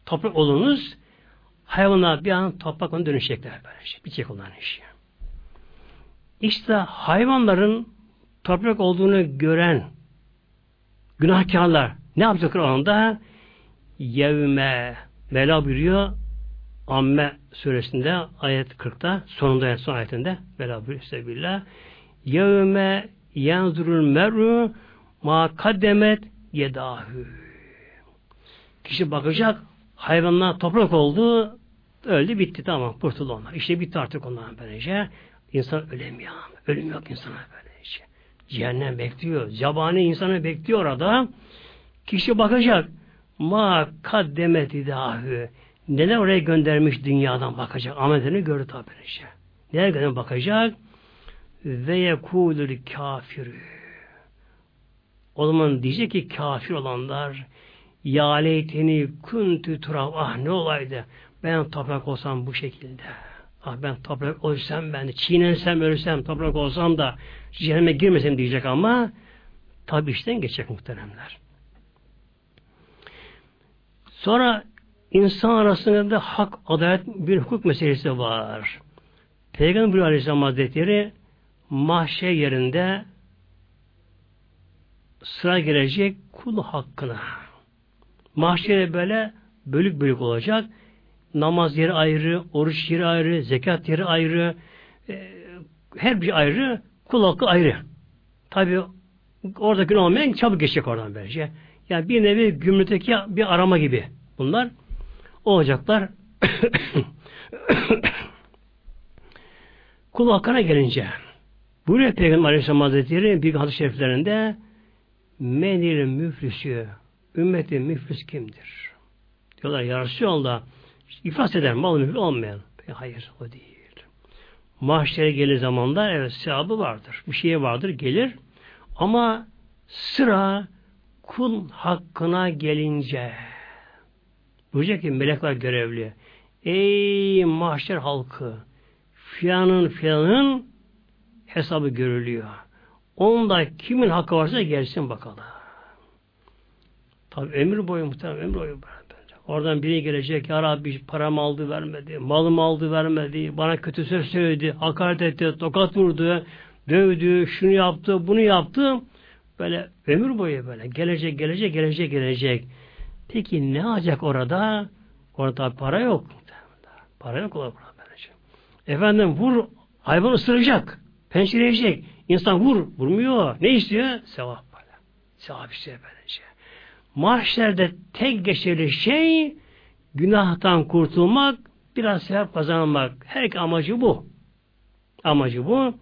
toprak olunuz hayvanlar bir an toprak onu dönüşecekler böylece. Bitecek olan iş. İşte hayvanların toprak olduğunu gören günahkarlar ne yapacaklar o anda? Yevme Mevla buyuruyor Amme suresinde ayet 40'ta sonunda son ayetinde Mevla buyuruyor Sebillah Yevme yanzurul mer'u ma kaddemet yedahü Kişi bakacak hayvanlar toprak oldu öldü bitti tamam kurtuldu onlar. İşte bitti artık onlar böylece. İnsan ölemiyor. Ölüm yok insana böyle. Cehennem bekliyor. Zabani insanı bekliyor orada. Kişi bakacak. Ma kaddemeti dahi. Neler oraya göndermiş dünyadan bakacak. Amellerini görür tabi. Neler göndermiş bakacak. Ve yekulül kafir. O zaman diyecek ki kafir olanlar ya leyteni kuntu turab ah ne olaydı ben toprak olsam bu şekilde. Ah ben toprak olsam ben de çiğnensem ölsem toprak olsam da cehenneme girmesem diyecek ama tabi işten geçecek muhteremler. Sonra insan arasında da hak, adalet bir hukuk meselesi var. Peygamber Aleyhisselam Hazretleri mahşer yerinde sıra gelecek kul hakkına. Mahşere böyle bölük bölük olacak. Namaz yeri ayrı, oruç yeri ayrı, zekat yeri ayrı, e, her bir ayrı, kul hakkı ayrı. Tabi orada gün olmayan çabuk geçecek oradan böylece. Yani bir nevi gümrükteki bir arama gibi bunlar olacaklar. *coughs* kul hakkına gelince buyuruyor Peygamber Aleyhisselam Hazretleri bir hadis-i şeriflerinde menil müflüsü ümmetin müflüs kimdir? Diyorlar ya Resulallah iflas eder mal müflüs olmayan. Hayır o değil. Mahşere gelir zamanda evet sevabı vardır. Bir şey vardır gelir. Ama sıra kul hakkına gelince buyuracak ki melekler görevli. Ey mahşer halkı filanın filanın hesabı görülüyor. Onda kimin hakkı varsa gelsin bakalım. Tabi ömür boyu muhtemelen ömür boyu Oradan biri gelecek, ya Rabbi param aldı vermedi, malım aldı vermedi, bana kötü söz söyledi, hakaret etti, tokat vurdu, dövdü, şunu yaptı, bunu yaptı. Böyle ömür boyu böyle gelecek, gelecek, gelecek, gelecek. Peki ne olacak orada? Orada para yok. Para yok orada. Efendim vur, hayvan ısıracak, pençeleyecek. İnsan vur, vurmuyor. Ne istiyor? Sevap böyle. Sevap istiyor böylece. Mahşerde tek geçerli şey günahtan kurtulmak, biraz sevap kazanmak. Her amacı bu. Amacı bu.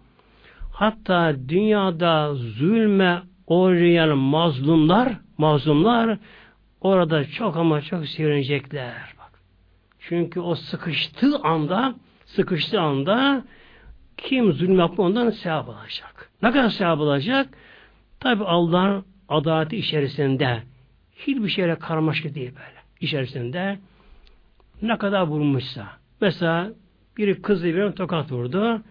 Hatta dünyada zulme uğrayan mazlumlar, mazlumlar orada çok ama çok sevinecekler. Bak. Çünkü o sıkıştığı anda, sıkıştığı anda kim zulüm yapma ondan sevap alacak. Ne kadar sevap alacak? Tabi Allah'ın adaleti içerisinde hiçbir şeyle karmaşık değil böyle. İçerisinde ne kadar vurmuşsa. Mesela biri kızı birine tokat vurdu.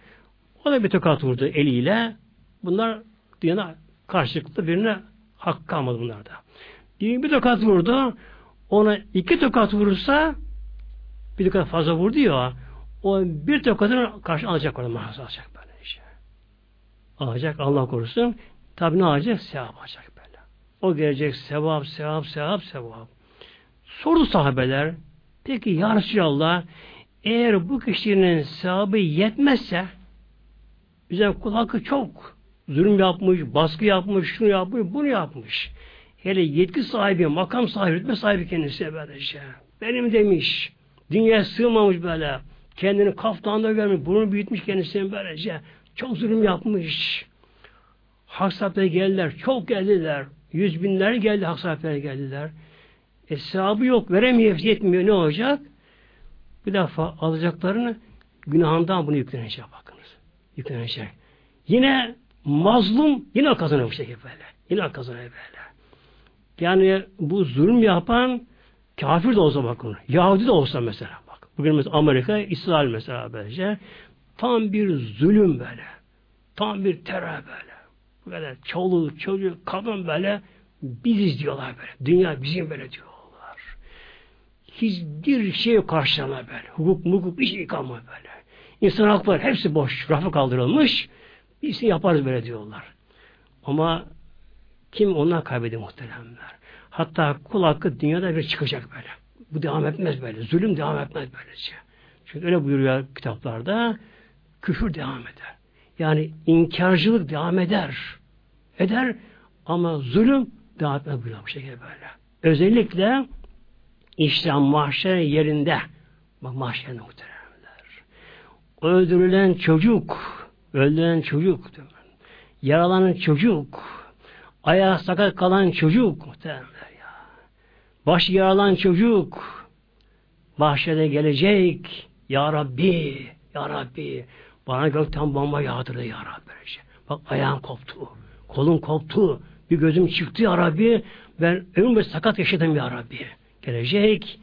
O da bir tokat vurdu eliyle. Bunlar dünyada karşılıklı birine hak kalmadı bunlarda. Bir, tokat vurdu. Ona iki tokat vurursa bir tokat fazla vurdu ya o bir tokatını karşı alacak orada mahsus alacak. Alacak Allah korusun. Tabi ne alacak? Sevap alacak böyle. O gelecek sevap, sevap, sevap, sevap. Sordu sahabeler. Peki ya Resulallah eğer bu kişinin sevabı yetmezse bize kul hakkı çok zulüm yapmış, baskı yapmış, şunu yapmış, bunu yapmış. Hele yetki sahibi, makam sahibi, rütbe sahibi kendisi böylece. Benim demiş. Dünya sığmamış böyle. Kendini kaftanda görmüş, burnu büyütmüş kendisini böylece. Çok zulüm yapmış. Hak sahipleri geldiler, çok geldiler. Yüz binler geldi, hak geldiler. Sahabı yok, veremiyor, yetmiyor, ne olacak? Bir defa alacaklarını günahından bunu yüklenecek bakınız. Yüklenecek. Yine mazlum yine kazanıyor bu şekilde böyle. Yine kazanıyor böyle. Yani bu zulüm yapan kafir de olsa bakın. Yahudi de olsa mesela. Bugün mesela Amerika, İsrail mesela böylece. Tam bir zulüm böyle. Tam bir terör böyle. Böyle çoluk, çocuk, kadın böyle biziz diyorlar böyle. Dünya bizim böyle diyorlar. Hiçbir şey karşılama böyle. Hukuk, mukuk şey kalmıyor böyle. İnsan hakları hepsi boş. Rafa kaldırılmış. Biz yaparız böyle diyorlar. Ama kim onlar kaybediyor muhteremler. Hatta kul hakkı dünyada bir çıkacak böyle. Bu devam etmez böyle. Zulüm devam etmez böylece. Çünkü öyle buyuruyor kitaplarda küfür devam eder. Yani inkarcılık devam eder. Eder ama zulüm devam etmez bu şekilde böyle. Özellikle işte mahşer yerinde bak mahşer muhteremler. Öldürülen çocuk öldürülen çocuk yaralanan çocuk ayağı sakat kalan çocuk muhteremler Baş yaralan çocuk bahçede gelecek. Ya Rabbi, Ya Rabbi bana gökten bomba yağdırdı Ya Rabbi. Bak ayağım koptu. Kolum koptu. Bir gözüm çıktı Ya Rabbi. Ben ömrüm sakat yaşadım Ya Rabbi. Gelecek.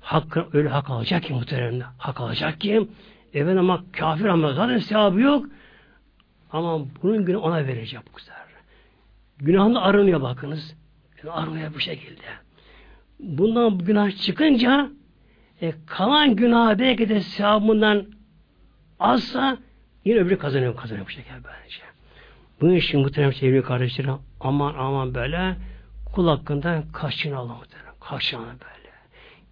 Hakkı, öyle hak alacak ki muhteremde. Hak alacak ki. Evet ama kafir ama zaten sevabı yok. Ama bunun günü ona verecek bu sefer. Günahında arınıyor bakınız. Arınıyor bu şekilde bundan günah çıkınca e, kalan günah belki de sevabından azsa yine öbürü kazanıyor, kazanıyor bu şekilde böylece. Bunun için muhterem sevgili kardeşlerim aman aman böyle kul hakkında kaçınalım muhterem. Kaçınalım böyle.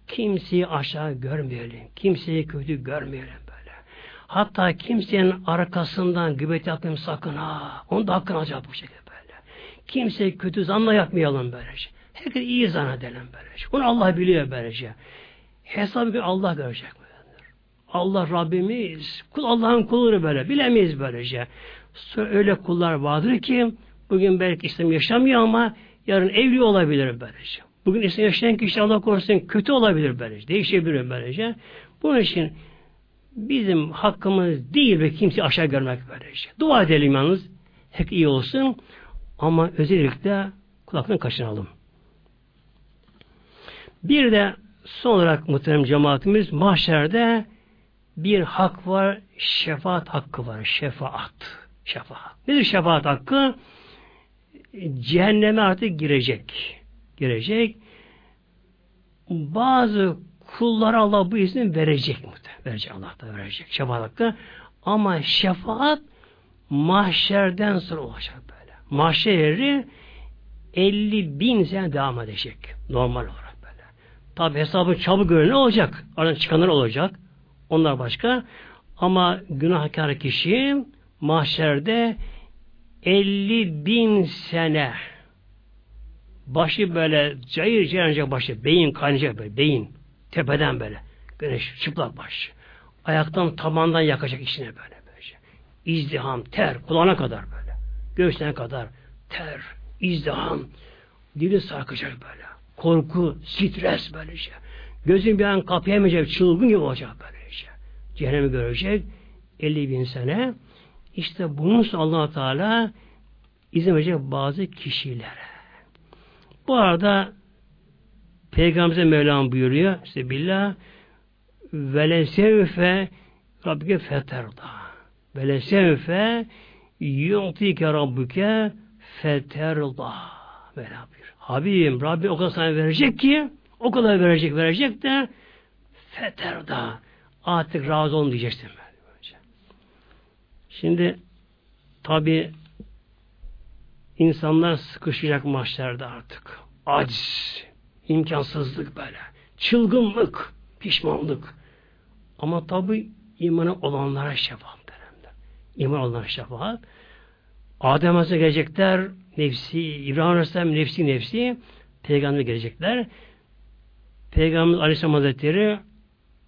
Kimseyi aşağı görmeyelim. Kimseyi kötü görmeyelim böyle. Hatta kimsenin arkasından gıbet yapmayalım sakın ha. Onu da hakkını alacak bu şekilde böyle. Kimseyi kötü zanla yapmayalım böylece. Herkes iyi zan edelim böylece. Bunu Allah biliyor böylece. Hesabı gün Allah görecek. Allah Rabbimiz, kul Allah'ın kulları böyle. Bilemeyiz böylece. Öyle kullar vardır ki bugün belki İslam yaşamıyor ama yarın evli olabilir böylece. Bugün İslam yaşayan kişi Allah korusun kötü olabilir böylece. Değişebilir böylece. Bunun için bizim hakkımız değil ve kimse aşağı görmek böylece. Dua edelim yalnız. Hep iyi olsun. Ama özellikle kulaktan kaçınalım. Bir de son olarak muhterem cemaatimiz mahşerde bir hak var, şefaat hakkı var. Şefaat. Şefaat. Nedir şefaat hakkı? Cehenneme artık girecek. Girecek. Bazı kullara Allah bu izni verecek. Verecek Allah da verecek. Şefaat hakkı. Ama şefaat mahşerden sonra olacak böyle. Mahşeri 50 bin sene devam edecek. Normal olarak böyle. Tabi hesabı çabuk göre olacak? Aradan çıkanlar olacak. Onlar başka. Ama günahkar kişi mahşerde 50 bin sene başı böyle cayır cayır başı, beyin kaynayacak böyle, beyin tepeden böyle. Güneş çıplak baş. Ayaktan tabandan yakacak içine böyle böyle. İzdiham, ter, kulağına kadar böyle. Göğsüne kadar ter, izdiham, dili sarkacak böyle. Korku, stres böyle şey. Gözün bir an kapayamayacak, çılgın gibi olacak böyle. Cehennemi görecek 50 bin sene. İşte bunun allah Teala izin verecek bazı kişilere. Bu arada Peygamberimize Mevlam buyuruyor işte billah velesevfe Rabbike feterda velesevfe yu'tike Rabbuke feterda Mevlam buyuruyor. Habibim Rabbi o kadar sana verecek ki o kadar verecek verecek de feterda artık razı olun diyeceksin. Şimdi tabi insanlar sıkışacak mahşerde artık. Aciz, imkansızlık böyle, çılgınlık, pişmanlık. Ama tabi imanı olanlara şefaat derler. İman olanlara şefaat. Adem Aleyhisselam gelecekler, nefsi, İbrahim Aleyhisselam nefsi nefsi, Peygamber gelecekler. Peygamber Aleyhisselam Hazretleri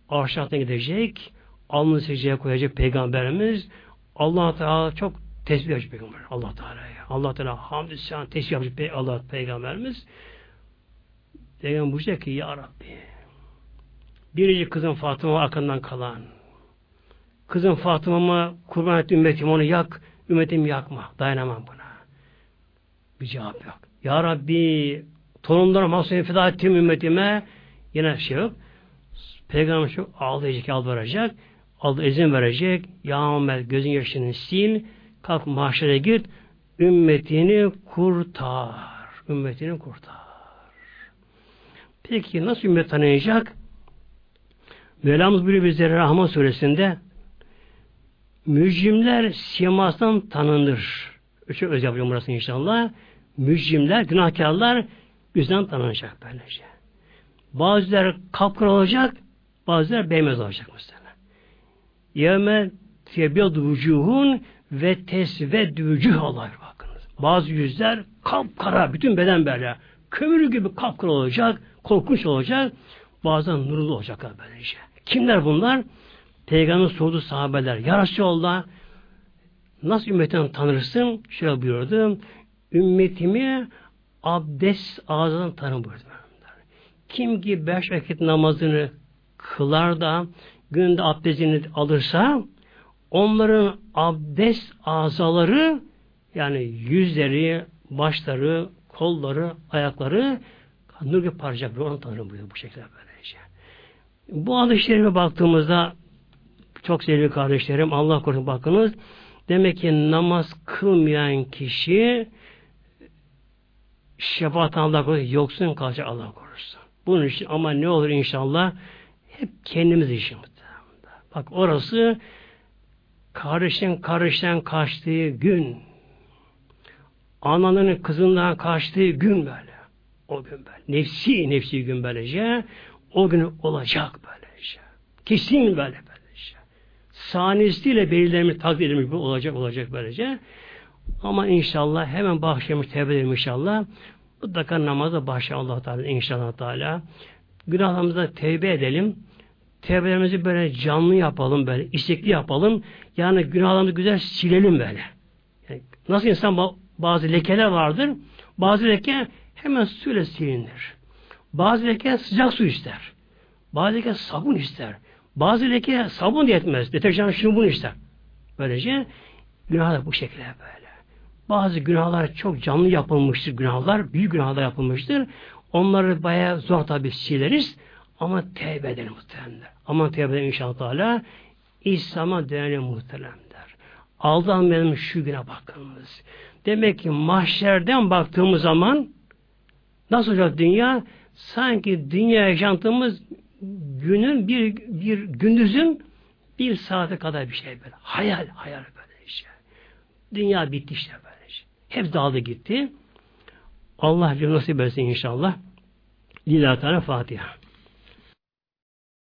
aşağıdan gidecek, alnını secdeye koyacak Peygamberimiz, Allah Teala çok tesbih yapacak peygamber. Allah Teala'ya. Allah Teala hamdü sen tesbih yapacak Allah peygamberimiz. Peygamber buyuracak ki ya Rabbi birinci kızım Fatıma arkandan kalan kızım Fatıma'ma kurban etti ümmetim onu yak ümmetim yakma. Dayanamam buna. Bir cevap yok. Ya Rabbi torunlarım mahsulü feda ettim ümmetime yine şey yok. Peygamber çok ağlayacak, yalvaracak. Allah izin verecek. Ya Muhammed gözün yaşını sil. Kalk mahşere git. Ümmetini kurtar. Ümmetini kurtar. Peki nasıl ümmet tanıyacak? Mevlamız buyuruyor bizlere Rahman suresinde mücrimler simasından tanınır. Çok öz yapıyorum burası inşallah. Mücrimler, günahkarlar yüzden tanınacak böylece. Bazıları kapkır olacak, bazıları beyaz olacak mesela. Yevme tebyadu vücuhun ve tesvedü vücuh Allah bakınız. Bazı yüzler kapkara, bütün beden böyle kömür gibi kapkara olacak, korkunç olacak. Bazen nurlu olacaklar böylece. Kimler bunlar? Peygamber sordu sahabeler. Ya Resulallah nasıl ümmetini tanırsın? Şöyle buyurdu. Ümmetimi abdest ağzından tanı buyurdu. Kim ki beş vakit namazını kılar da günde abdestini alırsa onların abdest azaları yani yüzleri, başları, kolları, ayakları nur gibi parçacak. Onu tanırım buyuruyor bu şekilde böylece. Bu hadis-i baktığımızda çok sevgili kardeşlerim Allah korusun bakınız demek ki namaz kılmayan kişi şefaat Allah korusun yoksun kalacak Allah korusun. Bunun için ama ne olur inşallah hep kendimiz işimiz. Bak orası kardeşin kardeşten kaçtığı gün, ananın kızından kaçtığı gün böyle. O gün böyle. Nefsi nefsi gün böylece. O gün olacak böylece. Kesin böyle böylece. Saniyesiyle belirlenmiş, takdir edilmiş olacak olacak böylece. Ama inşallah hemen başlamış tevbe edelim inşallah. Mutlaka namaza başla Allah Teala inşallah Teala. Günahlarımıza tevbe edelim. Tevbelerimizi böyle canlı yapalım böyle, istekli yapalım. Yani günahlarımızı güzel silelim böyle. Yani nasıl insan bazı lekeler vardır. Bazı leke hemen suyla silinir. Bazı leke sıcak su ister. Bazı leke sabun ister. Bazı leke sabun diye etmez. Deterjan şunu bunu ister. Böylece günahlar bu şekilde böyle. Bazı günahlar çok canlı yapılmıştır günahlar. Büyük günahlar yapılmıştır. Onları bayağı zor tabi sileriz. Ama tevbe edelim muhteremler. Ama tevbe inşallah Teala. İslam'a dönelim muhteremler. Aldanmayalım şu güne bakınız. Demek ki mahşerden baktığımız zaman nasıl olacak dünya? Sanki dünya yaşantımız günün bir, bir gündüzün bir saate kadar bir şey böyle. Hayal, hayal böyle işte. Dünya bitti işte böyle işte. Hep dağıldı gitti. Allah bir nasip etsin inşallah. Lillahi Teala Fatiha.